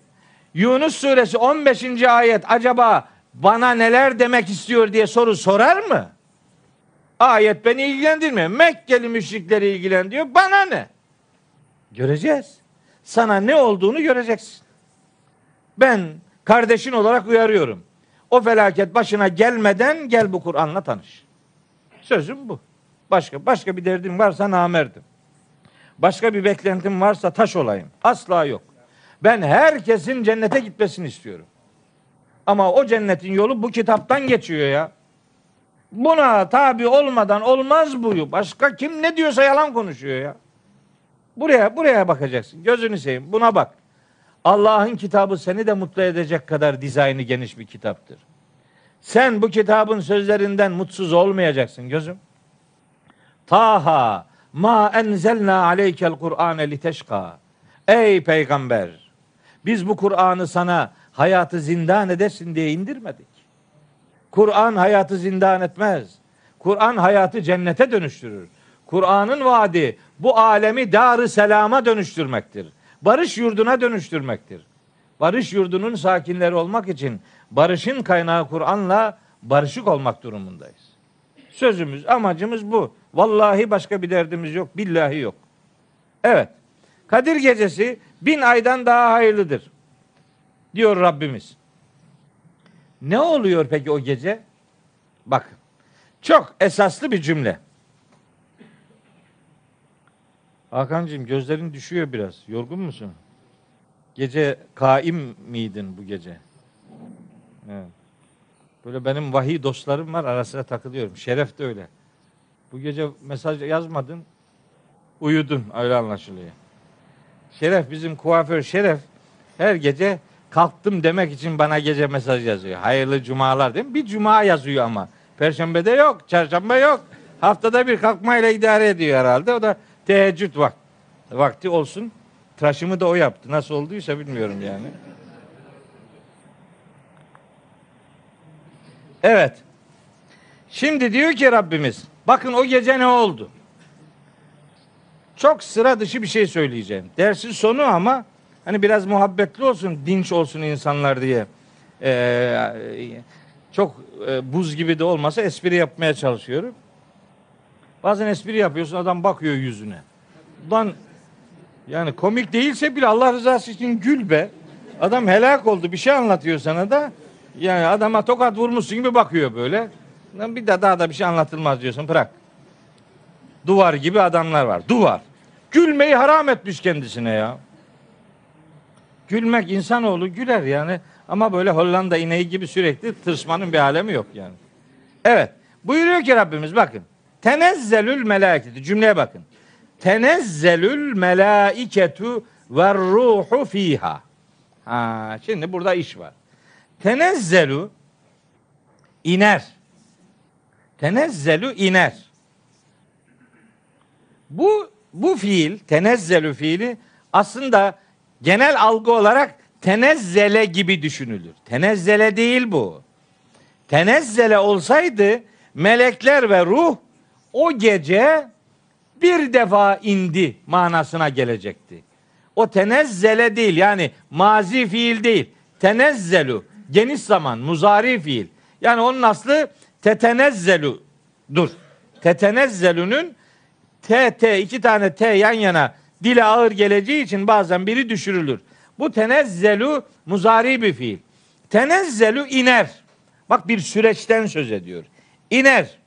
Yunus suresi 15. ayet acaba bana neler demek istiyor diye soru sorar mı? Ayet beni ilgilendirmiyor. Mekkeli müşrikleri ilgilendiriyor. Bana ne? Göreceğiz. Sana ne olduğunu göreceksin. Ben kardeşin olarak uyarıyorum. O felaket başına gelmeden gel bu Kur'an'la tanış. Sözüm bu. Başka başka bir derdim varsa namerdim. Başka bir beklentim varsa taş olayım. Asla yok. Ben herkesin cennete gitmesini istiyorum. Ama o cennetin yolu bu kitaptan geçiyor ya. Buna tabi olmadan olmaz buyu. Başka kim ne diyorsa yalan konuşuyor ya. Buraya buraya bakacaksın. Gözünü seveyim. Buna bak. Allah'ın kitabı seni de mutlu edecek kadar dizaynı geniş bir kitaptır. Sen bu kitabın sözlerinden mutsuz olmayacaksın gözüm. Taha ma enzelna aleykel Kur'ane liteşka. Ey peygamber biz bu Kur'an'ı sana hayatı zindan edesin diye indirmedik. Kur'an hayatı zindan etmez. Kur'an hayatı cennete dönüştürür. Kur'an'ın vaadi bu alemi dar selama dönüştürmektir. Barış yurduna dönüştürmektir. Barış yurdunun sakinleri olmak için barışın kaynağı Kur'an'la barışık olmak durumundayız. Sözümüz, amacımız bu. Vallahi başka bir derdimiz yok. Billahi yok. Evet. Kadir gecesi bin aydan daha hayırlıdır. Diyor Rabbimiz. Ne oluyor peki o gece? Bak. Çok esaslı bir cümle. Hakan'cığım gözlerin düşüyor biraz. Yorgun musun? Gece kaim miydin bu gece? Böyle benim vahiy dostlarım var ara sıra takılıyorum. Şeref de öyle. Bu gece mesaj yazmadın. Uyudun öyle anlaşılıyor. Şeref bizim kuaför Şeref her gece kalktım demek için bana gece mesaj yazıyor. Hayırlı cumalar değil mi? Bir cuma yazıyor ama. Perşembede yok, çarşamba yok. Haftada bir kalkmayla idare ediyor herhalde. O da teheccüd vak vakti olsun. Tıraşımı da o yaptı. Nasıl olduysa bilmiyorum yani. Evet. Şimdi diyor ki Rabbimiz bakın o gece ne oldu? Çok sıra dışı bir şey söyleyeceğim. Dersin sonu ama hani biraz muhabbetli olsun, dinç olsun insanlar diye. Ee, çok e, buz gibi de olmasa espri yapmaya çalışıyorum. Bazen espri yapıyorsun adam bakıyor yüzüne. Ulan yani komik değilse bile Allah rızası için gül be. Adam helak oldu bir şey anlatıyor sana da yani adama tokat vurmuşsun gibi bakıyor böyle. Bir de daha da bir şey anlatılmaz diyorsun bırak. Duvar gibi adamlar var. Duvar. Gülmeyi haram etmiş kendisine ya. Gülmek insanoğlu güler yani. Ama böyle Hollanda ineği gibi sürekli tırsmanın bir alemi yok yani. Evet. Buyuruyor ki Rabbimiz bakın. Tenezzelül meleketi. Cümleye bakın. tenezzelül melaiketu ve ruhu fiha. Ha, şimdi burada iş var. Tenezzelu iner. Tenezzelu iner. Bu bu fiil, tenezzelu fiili aslında genel algı olarak tenezzele gibi düşünülür. Tenezzele değil bu. Tenezzele olsaydı melekler ve ruh o gece bir defa indi manasına gelecekti. O tenezzele değil yani mazi fiil değil. Tenezzelu geniş zaman muzari fiil. Yani onun aslı tetenezzelu dur. Tetenezzelünün T, T iki tane T yan yana dile ağır geleceği için bazen biri düşürülür. Bu tenezzelu muzari bir fiil. Tenezzelu iner. Bak bir süreçten söz ediyor. İner.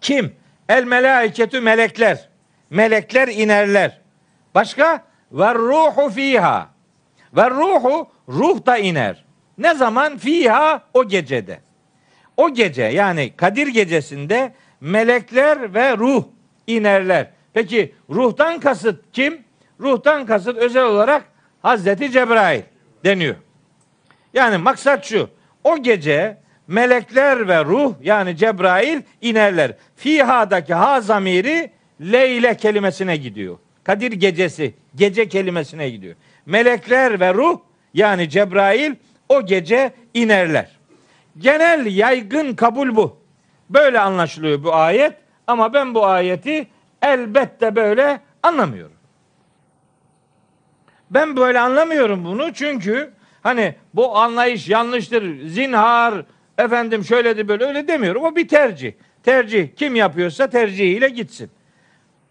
Kim? El melaiketü melekler. Melekler inerler. Başka? Ve ruhu fiha. Ve ruhu ruh da iner. Ne zaman? Fiha o gecede. O gece yani Kadir gecesinde melekler ve ruh inerler. Peki ruhtan kasıt kim? Ruhtan kasıt özel olarak Hazreti Cebrail deniyor. Yani maksat şu. O gece melekler ve ruh yani Cebrail inerler. Fiha'daki ha zamiri leyle kelimesine gidiyor. Kadir gecesi, gece kelimesine gidiyor. Melekler ve ruh yani Cebrail o gece inerler. Genel yaygın kabul bu. Böyle anlaşılıyor bu ayet ama ben bu ayeti elbette böyle anlamıyorum. Ben böyle anlamıyorum bunu çünkü hani bu anlayış yanlıştır. Zinhar efendim şöyle böyle öyle demiyorum. O bir tercih. Tercih kim yapıyorsa tercihiyle gitsin.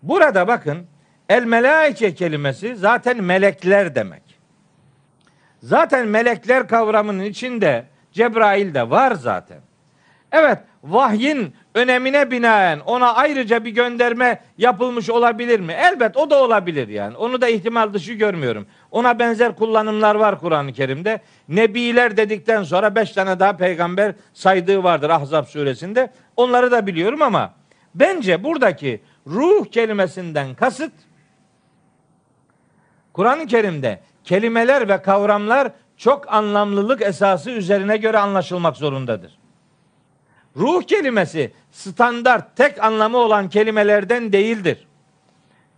Burada bakın el melaike kelimesi zaten melekler demek. Zaten melekler kavramının içinde Cebrail de var zaten. Evet vahyin önemine binaen ona ayrıca bir gönderme yapılmış olabilir mi? Elbet o da olabilir yani. Onu da ihtimal dışı görmüyorum. Ona benzer kullanımlar var Kur'an-ı Kerim'de. Nebiler dedikten sonra beş tane daha peygamber saydığı vardır Ahzab suresinde. Onları da biliyorum ama bence buradaki ruh kelimesinden kasıt Kur'an-ı Kerim'de kelimeler ve kavramlar çok anlamlılık esası üzerine göre anlaşılmak zorundadır. Ruh kelimesi standart tek anlamı olan kelimelerden değildir.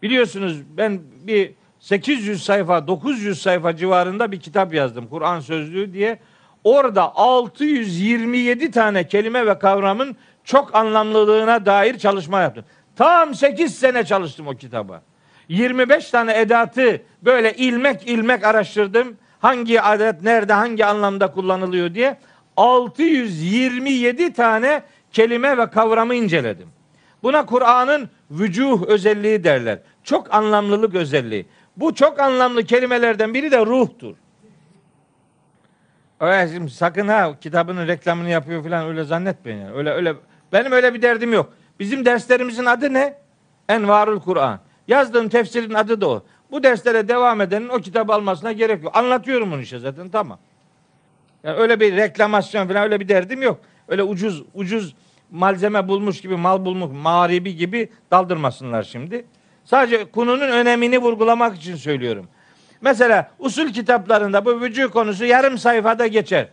Biliyorsunuz ben bir 800 sayfa 900 sayfa civarında bir kitap yazdım Kur'an sözlüğü diye. Orada 627 tane kelime ve kavramın çok anlamlılığına dair çalışma yaptım. Tam 8 sene çalıştım o kitaba. 25 tane edatı böyle ilmek ilmek araştırdım. Hangi adet nerede hangi anlamda kullanılıyor diye. 627 tane kelime ve kavramı inceledim. Buna Kur'an'ın vücuh özelliği derler. Çok anlamlılık özelliği. Bu çok anlamlı kelimelerden biri de ruhtur. Öyle şimdi sakın ha kitabının reklamını yapıyor falan öyle zannetmeyin. Yani. Öyle öyle benim öyle bir derdim yok. Bizim derslerimizin adı ne? Envarul Kur'an. Yazdığım tefsirin adı da o. Bu derslere devam edenin o kitabı almasına gerek yok. Anlatıyorum onu işte zaten tamam. Yani öyle bir reklamasyon falan öyle bir derdim yok. Öyle ucuz ucuz malzeme bulmuş gibi mal bulmuş mağribi gibi daldırmasınlar şimdi. Sadece konunun önemini vurgulamak için söylüyorum. Mesela usul kitaplarında bu vücut konusu yarım sayfada geçer.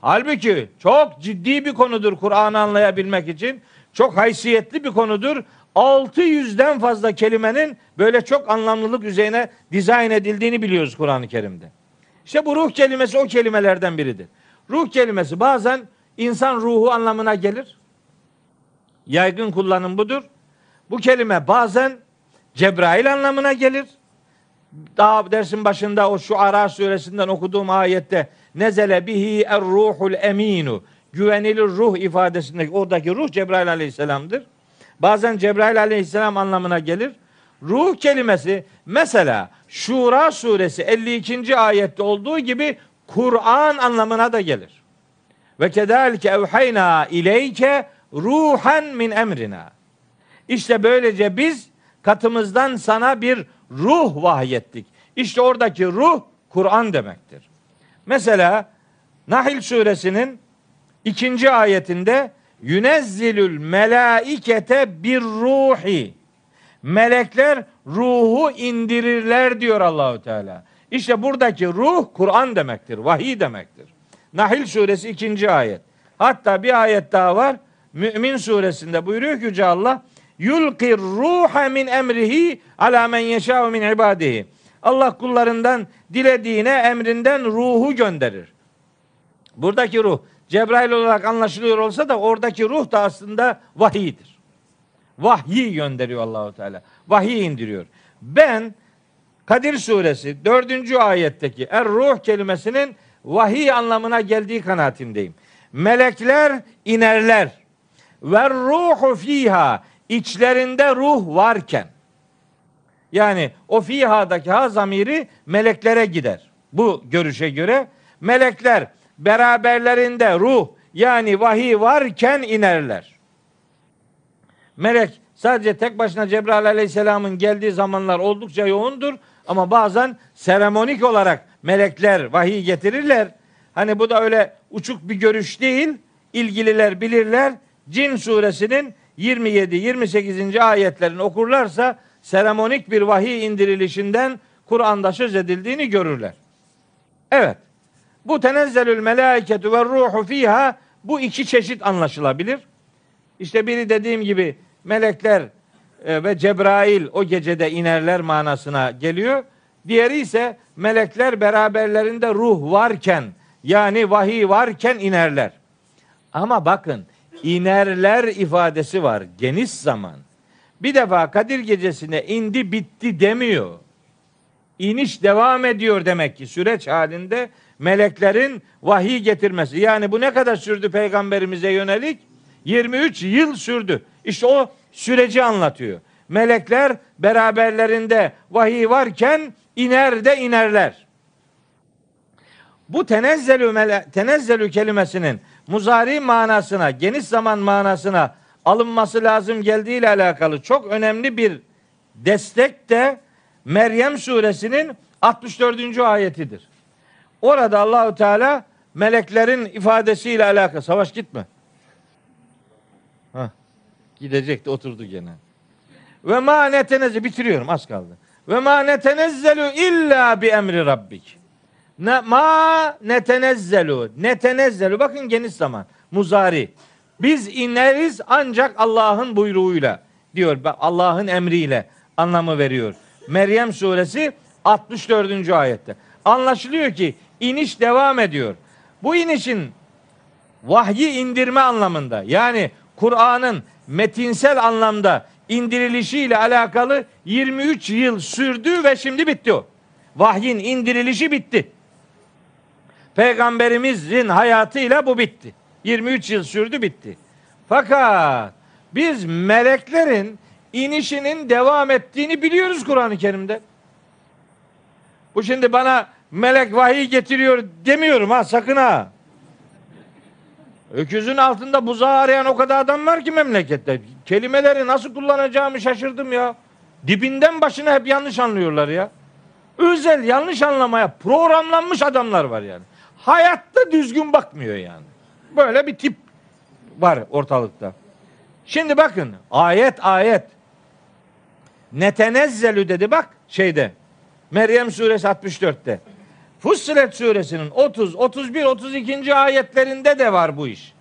Halbuki çok ciddi bir konudur Kur'an'ı anlayabilmek için. Çok haysiyetli bir konudur. 600'den fazla kelimenin böyle çok anlamlılık üzerine dizayn edildiğini biliyoruz Kur'an-ı Kerim'de. İşte bu ruh kelimesi o kelimelerden biridir. Ruh kelimesi bazen insan ruhu anlamına gelir. Yaygın kullanım budur. Bu kelime bazen Cebrail anlamına gelir. Daha dersin başında o şu Ara suresinden okuduğum ayette nezele bihi er ruhul eminu güvenilir ruh ifadesindeki oradaki ruh Cebrail aleyhisselamdır. Bazen Cebrail aleyhisselam anlamına gelir. Ruh kelimesi mesela Şura suresi 52. ayette olduğu gibi Kur'an anlamına da gelir. Ve kedalike evhayna ileyke ruhen min emrina. İşte böylece biz katımızdan sana bir ruh vahyettik. İşte oradaki ruh Kur'an demektir. Mesela Nahil suresinin ikinci ayetinde yünezzilül melaikete bir ruhi Melekler ruhu indirirler diyor Allahu Teala. İşte buradaki ruh Kur'an demektir, vahiy demektir. Nahil suresi 2. ayet. Hatta bir ayet daha var. Mümin suresinde buyuruyor ki Yüce Allah yulqir ruha min emrihi ala men yeşâ min ibadihi. Allah kullarından dilediğine emrinden ruhu gönderir. Buradaki ruh Cebrail olarak anlaşılıyor olsa da oradaki ruh da aslında vahiydir. Vahyi gönderiyor Allahu Teala. Vahiy indiriyor. Ben Kadir suresi 4. ayetteki er ruh kelimesinin vahiy anlamına geldiği kanaatindeyim. Melekler inerler. Ve ruhu fiha içlerinde ruh varken yani o fiha'daki ha zamiri meleklere gider. Bu görüşe göre melekler beraberlerinde ruh yani vahiy varken inerler. Melek sadece tek başına Cebrail aleyhisselamın geldiği zamanlar oldukça yoğundur. Ama bazen seremonik olarak melekler vahiy getirirler. Hani bu da öyle uçuk bir görüş değil. İlgililer bilirler. Cin suresinin 27-28. ayetlerini okurlarsa seremonik bir vahiy indirilişinden Kur'an'da söz edildiğini görürler. Evet. Bu tenezzelül melaiketu ve ruhu fiha bu iki çeşit anlaşılabilir. İşte biri dediğim gibi melekler e, ve Cebrail o gecede inerler manasına geliyor. Diğeri ise melekler beraberlerinde ruh varken yani vahiy varken inerler. Ama bakın inerler ifadesi var geniş zaman. Bir defa Kadir gecesine indi bitti demiyor. İniş devam ediyor demek ki süreç halinde meleklerin vahiy getirmesi. Yani bu ne kadar sürdü peygamberimize yönelik? 23 yıl sürdü. İşte o süreci anlatıyor. Melekler beraberlerinde vahiy varken iner de inerler. Bu tenezzelü, mele, tenezzelü kelimesinin muzari manasına, geniş zaman manasına alınması lazım geldiği ile alakalı çok önemli bir destek de Meryem suresinin 64. ayetidir. Orada Allahu Teala meleklerin ifadesiyle alakalı savaş gitme. Gidecekti oturdu gene. Ve ma netenezze bitiriyorum az kaldı. Ve ma netenezzelu illa bi emri rabbik. Ne, ma netenezzelu. Netenezzelu. Bakın geniş zaman. Muzari. Biz ineriz ancak Allah'ın buyruğuyla diyor. Allah'ın emriyle anlamı veriyor. Meryem suresi 64. ayette. Anlaşılıyor ki iniş devam ediyor. Bu inişin vahyi indirme anlamında yani Kur'an'ın metinsel anlamda indirilişiyle alakalı 23 yıl sürdü ve şimdi bitti o. Vahyin indirilişi bitti. Peygamberimizin hayatıyla bu bitti. 23 yıl sürdü bitti. Fakat biz meleklerin inişinin devam ettiğini biliyoruz Kur'an-ı Kerim'de. Bu şimdi bana melek vahiy getiriyor demiyorum ha sakın ha. Öküzün altında buzağı arayan o kadar adam var ki memlekette. Kelimeleri nasıl kullanacağımı şaşırdım ya. Dibinden başına hep yanlış anlıyorlar ya. Özel yanlış anlamaya programlanmış adamlar var yani. Hayatta düzgün bakmıyor yani. Böyle bir tip var ortalıkta. Şimdi bakın ayet ayet. Netenezzelü dedi bak şeyde. Meryem suresi 64'te. Fussilet suresinin 30, 31, 32. ayetlerinde de var bu iş.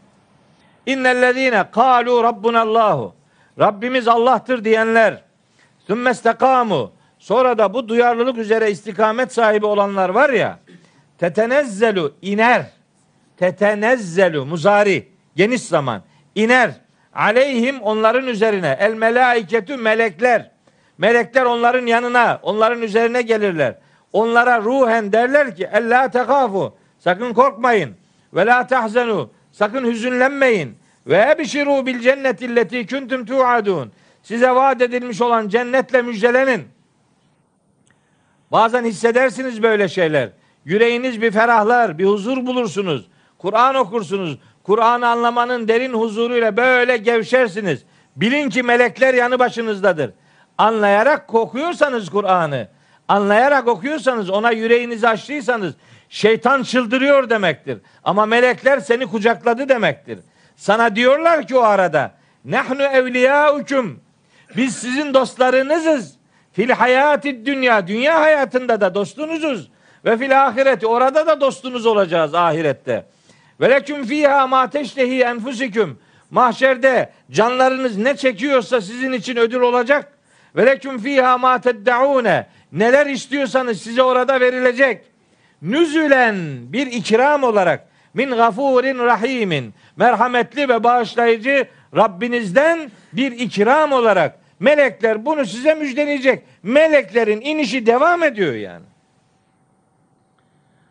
İnnellezine kalu rabbunallahu. Rabbimiz Allah'tır diyenler. Sümmestekamu. Sonra da bu duyarlılık üzere istikamet sahibi olanlar var ya. Tetenezzelu iner. Tetenezzelu muzari. Geniş zaman. iner. Aleyhim onların üzerine. El melaiketü melekler. Melekler onların yanına, onların üzerine gelirler onlara ruhen derler ki ella tekafu sakın korkmayın ve la tahzenu sakın hüzünlenmeyin ve ebşiru bil cenneti leti kuntum tuadun size vaat edilmiş olan cennetle müjdelenin. Bazen hissedersiniz böyle şeyler. Yüreğiniz bir ferahlar, bir huzur bulursunuz. Kur'an okursunuz. Kur'an'ı anlamanın derin huzuruyla böyle gevşersiniz. Bilin ki melekler yanı başınızdadır. Anlayarak kokuyorsanız Kur'an'ı, anlayarak okuyorsanız, ona yüreğinizi açtıysanız şeytan çıldırıyor demektir. Ama melekler seni kucakladı demektir. Sana diyorlar ki o arada nahnu evliyaukum Biz sizin dostlarınızız. Fil hayati dünya, dünya hayatında da dostunuzuz. Ve fil ahireti, orada da dostunuz olacağız ahirette. Ve leküm fiha ma teştehi enfusiküm. Mahşerde canlarınız ne çekiyorsa sizin için ödül olacak. Ve leküm fiha ma teddaune. Neler istiyorsanız size orada verilecek. Nüzülen bir ikram olarak min gafurin rahimin merhametli ve bağışlayıcı Rabbinizden bir ikram olarak melekler bunu size müjdeleyecek. Meleklerin inişi devam ediyor yani.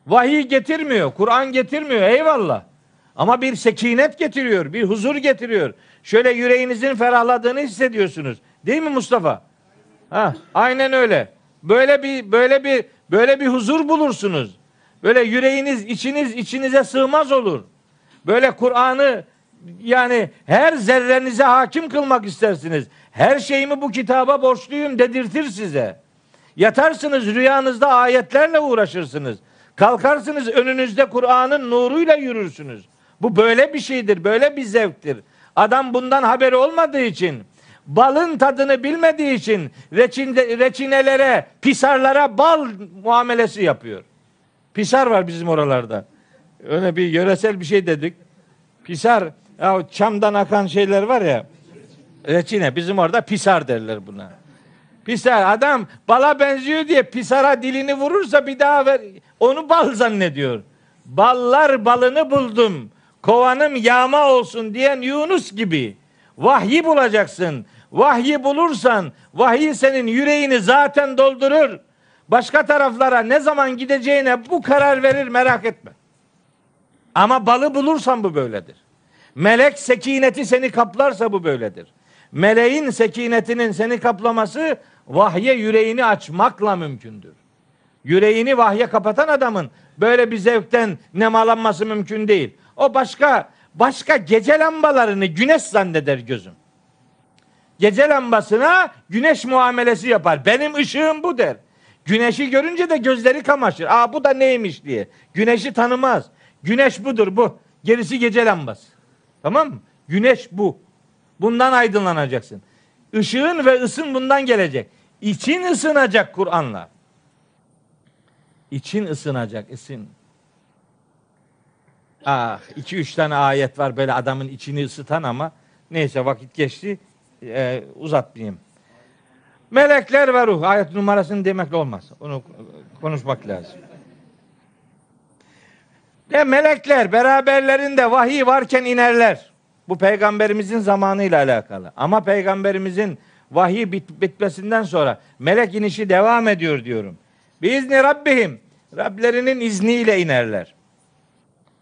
Vahiy getirmiyor, Kur'an getirmiyor eyvallah. Ama bir sekinet getiriyor, bir huzur getiriyor. Şöyle yüreğinizin ferahladığını hissediyorsunuz. Değil mi Mustafa? Ha, aynen öyle. Böyle bir böyle bir böyle bir huzur bulursunuz. Böyle yüreğiniz, içiniz içinize sığmaz olur. Böyle Kur'an'ı yani her zerrenize hakim kılmak istersiniz. Her şeyimi bu kitaba borçluyum dedirtir size. Yatarsınız rüyanızda ayetlerle uğraşırsınız. Kalkarsınız önünüzde Kur'an'ın nuruyla yürürsünüz. Bu böyle bir şeydir, böyle bir zevktir. Adam bundan haberi olmadığı için, balın tadını bilmediği için reçinde, reçinelere, pisarlara bal muamelesi yapıyor. Pisar var bizim oralarda. Öyle bir yöresel bir şey dedik. Pisar, ya çamdan akan şeyler var ya. Reçine bizim orada pisar derler buna. Pisar adam bala benziyor diye pisara dilini vurursa bir daha ver. Onu bal zannediyor. Ballar balını buldum. Kovanım yağma olsun diyen Yunus gibi. Vahyi bulacaksın. Vahyi bulursan vahiy senin yüreğini zaten doldurur. Başka taraflara ne zaman gideceğine bu karar verir merak etme. Ama balı bulursan bu böyledir. Melek sekineti seni kaplarsa bu böyledir. Meleğin sekinetinin seni kaplaması vahye yüreğini açmakla mümkündür. Yüreğini vahye kapatan adamın böyle bir zevkten nemalanması mümkün değil. O başka başka gece lambalarını güneş zanneder gözüm. Gece lambasına güneş muamelesi yapar. Benim ışığım bu der. Güneşi görünce de gözleri kamaşır. Aa bu da neymiş diye. Güneşi tanımaz. Güneş budur bu. Gerisi gece lambası. Tamam mı? Güneş bu. Bundan aydınlanacaksın. Işığın ve ısın bundan gelecek. İçin ısınacak Kur'an'la. İçin ısınacak, ısın. Ah, iki üç tane ayet var böyle adamın içini ısıtan ama neyse vakit geçti. Ee, uzatmayayım. Melekler ve ruh. Ayet numarasını demekle olmaz. Onu konuşmak lazım. De melekler beraberlerinde vahiy varken inerler. Bu peygamberimizin zamanıyla alakalı. Ama peygamberimizin vahiy bit bitmesinden sonra melek inişi devam ediyor diyorum. Biizni Rabbihim. Rablerinin izniyle inerler.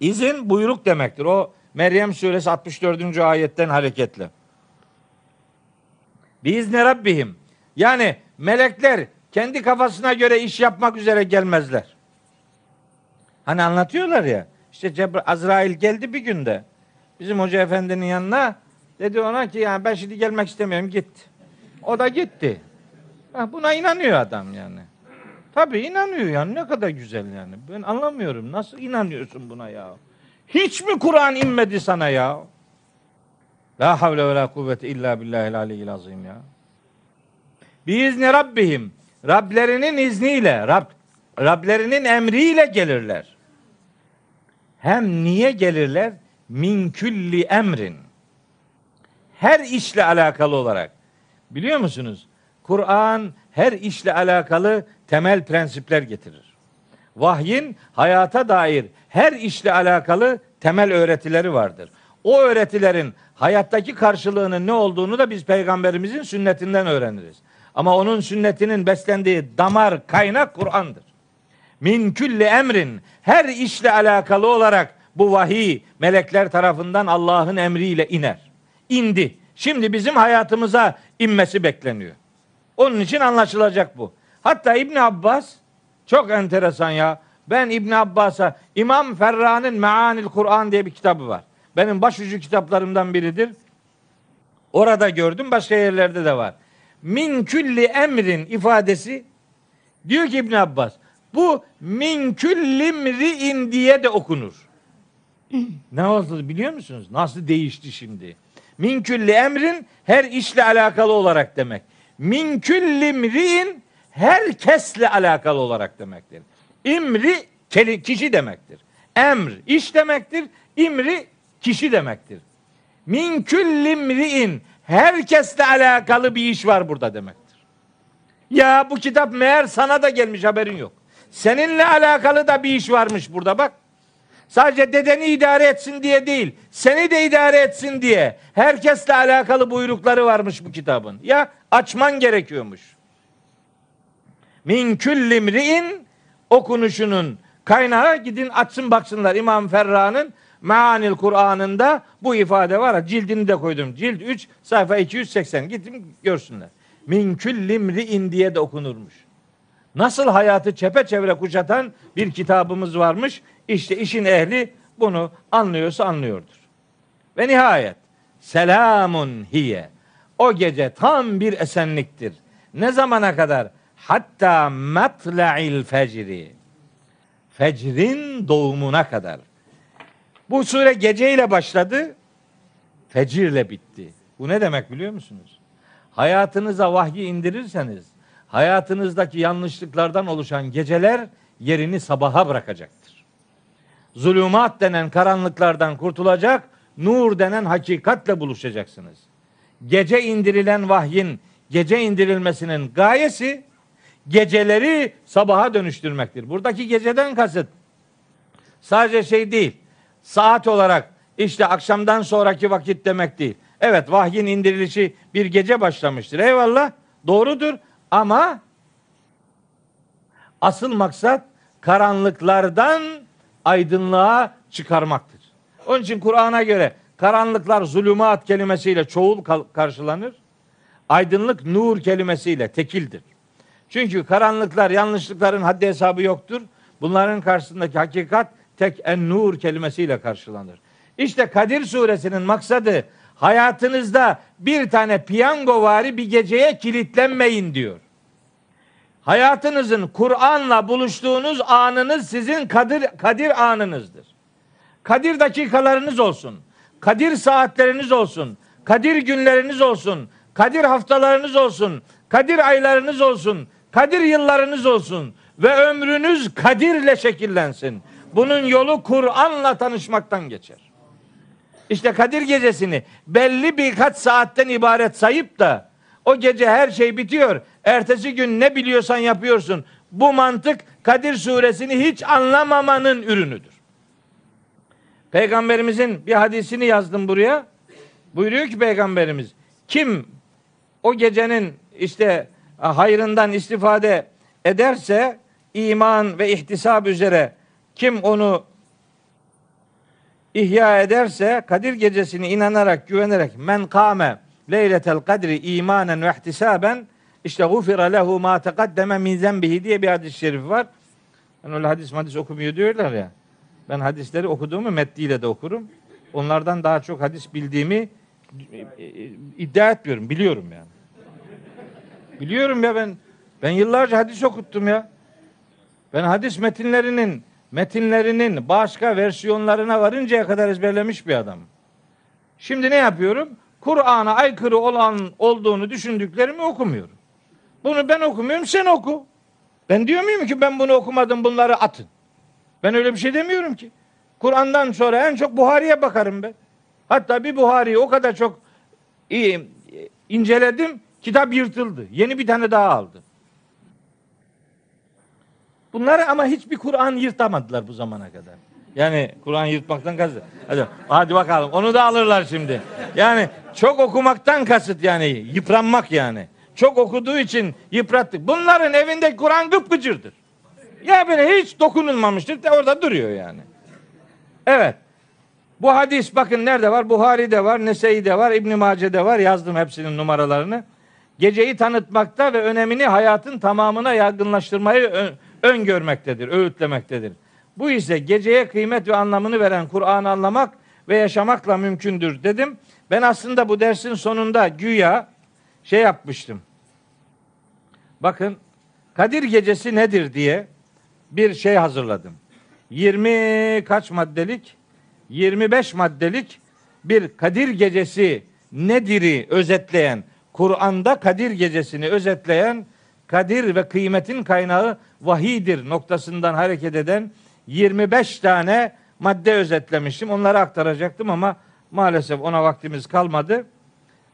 İzin buyruk demektir. O Meryem suresi 64. ayetten hareketle. Biizni Rabbihim. Yani melekler kendi kafasına göre iş yapmak üzere gelmezler. Hani anlatıyorlar ya. İşte Cebra Azrail geldi bir günde. Bizim hoca efendinin yanına dedi ona ki yani ben şimdi gelmek istemiyorum git. O da gitti. Ha, buna inanıyor adam yani. Tabii inanıyor yani ne kadar güzel yani. Ben anlamıyorum nasıl inanıyorsun buna ya. Hiç mi Kur'an inmedi sana ya? La havle ve la kuvvete illa billahil aliyyil azim ya. Biizni Rabbihim. Rablerinin izniyle, Rab, Rablerinin emriyle gelirler. Hem niye gelirler? Min külli emrin. Her işle alakalı olarak. Biliyor musunuz? Kur'an her işle alakalı temel prensipler getirir. Vahyin hayata dair her işle alakalı temel öğretileri vardır. O öğretilerin hayattaki karşılığının ne olduğunu da biz peygamberimizin sünnetinden öğreniriz. Ama onun sünnetinin beslendiği damar kaynak Kur'an'dır. Min külli emrin her işle alakalı olarak bu vahiy melekler tarafından Allah'ın emriyle iner. İndi. Şimdi bizim hayatımıza inmesi bekleniyor. Onun için anlaşılacak bu. Hatta İbn Abbas çok enteresan ya. Ben İbn Abbas'a İmam Ferra'nın Meanil Kur'an diye bir kitabı var. Benim başucu kitaplarımdan biridir. Orada gördüm başka yerlerde de var. Min külli emrin ifadesi diyor ki İbn Abbas bu min külli diye de okunur. ne oldu biliyor musunuz? Nasıl değişti şimdi? Min külli emrin her işle alakalı olarak demek. Min külli herkesle alakalı olarak demektir. İmri kişi demektir. Emr iş demektir. İmri kişi demektir. Min külli mri'in herkesle alakalı bir iş var burada demektir. Ya bu kitap meğer sana da gelmiş haberin yok. Seninle alakalı da bir iş varmış burada bak. Sadece dedeni idare etsin diye değil, seni de idare etsin diye herkesle alakalı buyrukları varmış bu kitabın. Ya açman gerekiyormuş. Min küllimri'in okunuşunun kaynağı gidin açsın baksınlar İmam Ferra'nın Meanil Kur'an'ında bu ifade var. Cildini de koydum. Cild 3 sayfa 280. Gidin görsünler. Min küllimri'in diye de okunurmuş. Nasıl hayatı çepeçevre kuşatan bir kitabımız varmış. İşte işin ehli bunu anlıyorsa anlıyordur. Ve nihayet selamun hiye. O gece tam bir esenliktir. Ne zamana kadar? Hatta matla'il fecri. Fecrin doğumuna kadar. Bu sure geceyle başladı, fecirle bitti. Bu ne demek biliyor musunuz? Hayatınıza vahyi indirirseniz, hayatınızdaki yanlışlıklardan oluşan geceler yerini sabaha bırakacaktır. Zulümat denen karanlıklardan kurtulacak, nur denen hakikatle buluşacaksınız. Gece indirilen vahyin gece indirilmesinin gayesi geceleri sabaha dönüştürmektir. Buradaki geceden kasıt sadece şey değil. Saat olarak işte akşamdan sonraki vakit demek değil. Evet vahyin indirilişi bir gece başlamıştır. Eyvallah doğrudur ama asıl maksat karanlıklardan aydınlığa çıkarmaktır. Onun için Kur'an'a göre karanlıklar zulümat kelimesiyle çoğul karşılanır. Aydınlık nur kelimesiyle tekildir. Çünkü karanlıklar, yanlışlıkların haddi hesabı yoktur. Bunların karşısındaki hakikat tek en nur kelimesiyle karşılanır. İşte Kadir suresinin maksadı hayatınızda bir tane piyango vari bir geceye kilitlenmeyin diyor. Hayatınızın Kur'an'la buluştuğunuz anınız sizin kadir, kadir anınızdır. Kadir dakikalarınız olsun. Kadir saatleriniz olsun. Kadir günleriniz olsun. Kadir haftalarınız olsun. Kadir aylarınız olsun. Kadir yıllarınız olsun. Ve ömrünüz kadirle şekillensin. Bunun yolu Kur'an'la tanışmaktan geçer. İşte Kadir gecesini belli birkaç saatten ibaret sayıp da o gece her şey bitiyor. Ertesi gün ne biliyorsan yapıyorsun. Bu mantık Kadir suresini hiç anlamamanın ürünüdür. Peygamberimizin bir hadisini yazdım buraya. Buyuruyor ki peygamberimiz kim o gecenin işte hayrından istifade ederse iman ve ihtisab üzere kim onu ihya ederse Kadir gecesini inanarak güvenerek men kâme leyletel kadri imanen ve ihtisaben işte gufira lehu ma tekaddeme min zenbihi diye bir hadis-i şerif var. Ben öyle hadis hadis okumuyor diyorlar ya. Ben hadisleri okuduğumu metniyle de okurum. Onlardan daha çok hadis bildiğimi iddia etmiyorum. Biliyorum yani. Biliyorum ya ben ben yıllarca hadis okuttum ya. Ben hadis metinlerinin metinlerinin başka versiyonlarına varıncaya kadar ezberlemiş bir adam. Şimdi ne yapıyorum? Kur'an'a aykırı olan olduğunu düşündüklerimi okumuyorum. Bunu ben okumuyorum, sen oku. Ben diyor muyum ki ben bunu okumadım, bunları atın. Ben öyle bir şey demiyorum ki. Kur'an'dan sonra en çok Buhari'ye bakarım ben. Hatta bir Buhari'yi o kadar çok iyi, inceledim, kitap yırtıldı. Yeni bir tane daha aldı. Bunları ama hiçbir Kur'an yırtamadılar bu zamana kadar. Yani Kur'an yırtmaktan kasıt. Hadi, hadi bakalım onu da alırlar şimdi. Yani çok okumaktan kasıt yani yıpranmak yani. Çok okuduğu için yıprattık. Bunların evinde Kur'an gıpgıcırdır. Ya böyle hiç dokunulmamıştır de orada duruyor yani. Evet. Bu hadis bakın nerede var? Buhari'de var, Nese'de var, İbn Mace'de var. Yazdım hepsinin numaralarını. Geceyi tanıtmakta ve önemini hayatın tamamına yaygınlaştırmayı öngörmektedir, öğütlemektedir. Bu ise geceye kıymet ve anlamını veren Kur'an'ı anlamak ve yaşamakla mümkündür dedim. Ben aslında bu dersin sonunda güya şey yapmıştım. Bakın Kadir Gecesi nedir diye bir şey hazırladım. 20 kaç maddelik? 25 maddelik bir Kadir Gecesi nedir'i özetleyen, Kur'an'da Kadir gecesini özetleyen Kadir ve kıymetin kaynağı vahidir noktasından hareket eden 25 tane madde özetlemiştim. Onları aktaracaktım ama maalesef ona vaktimiz kalmadı.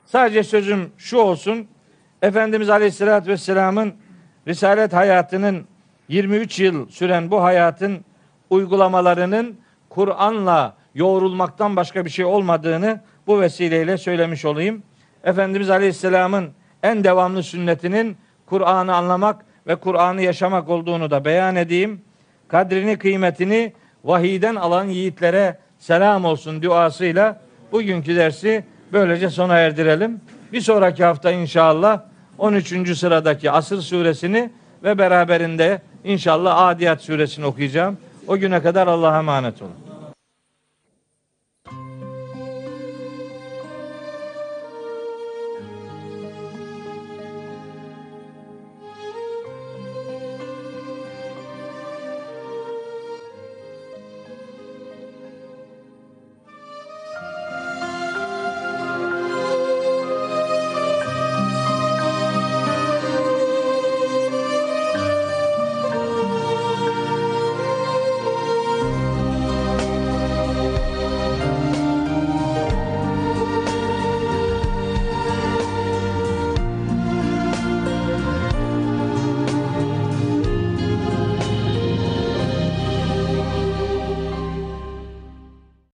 Sadece sözüm şu olsun. Efendimiz Aleyhisselatü Vesselam'ın Risalet hayatının 23 yıl süren bu hayatın uygulamalarının Kur'an'la yoğrulmaktan başka bir şey olmadığını bu vesileyle söylemiş olayım. Efendimiz Aleyhisselam'ın en devamlı sünnetinin Kur'an'ı anlamak ve Kur'an'ı yaşamak olduğunu da beyan edeyim. Kadrini, kıymetini vahiden alan yiğitlere selam olsun duasıyla bugünkü dersi böylece sona erdirelim. Bir sonraki hafta inşallah 13. sıradaki Asır suresini ve beraberinde inşallah Adiyat suresini okuyacağım. O güne kadar Allah'a emanet olun.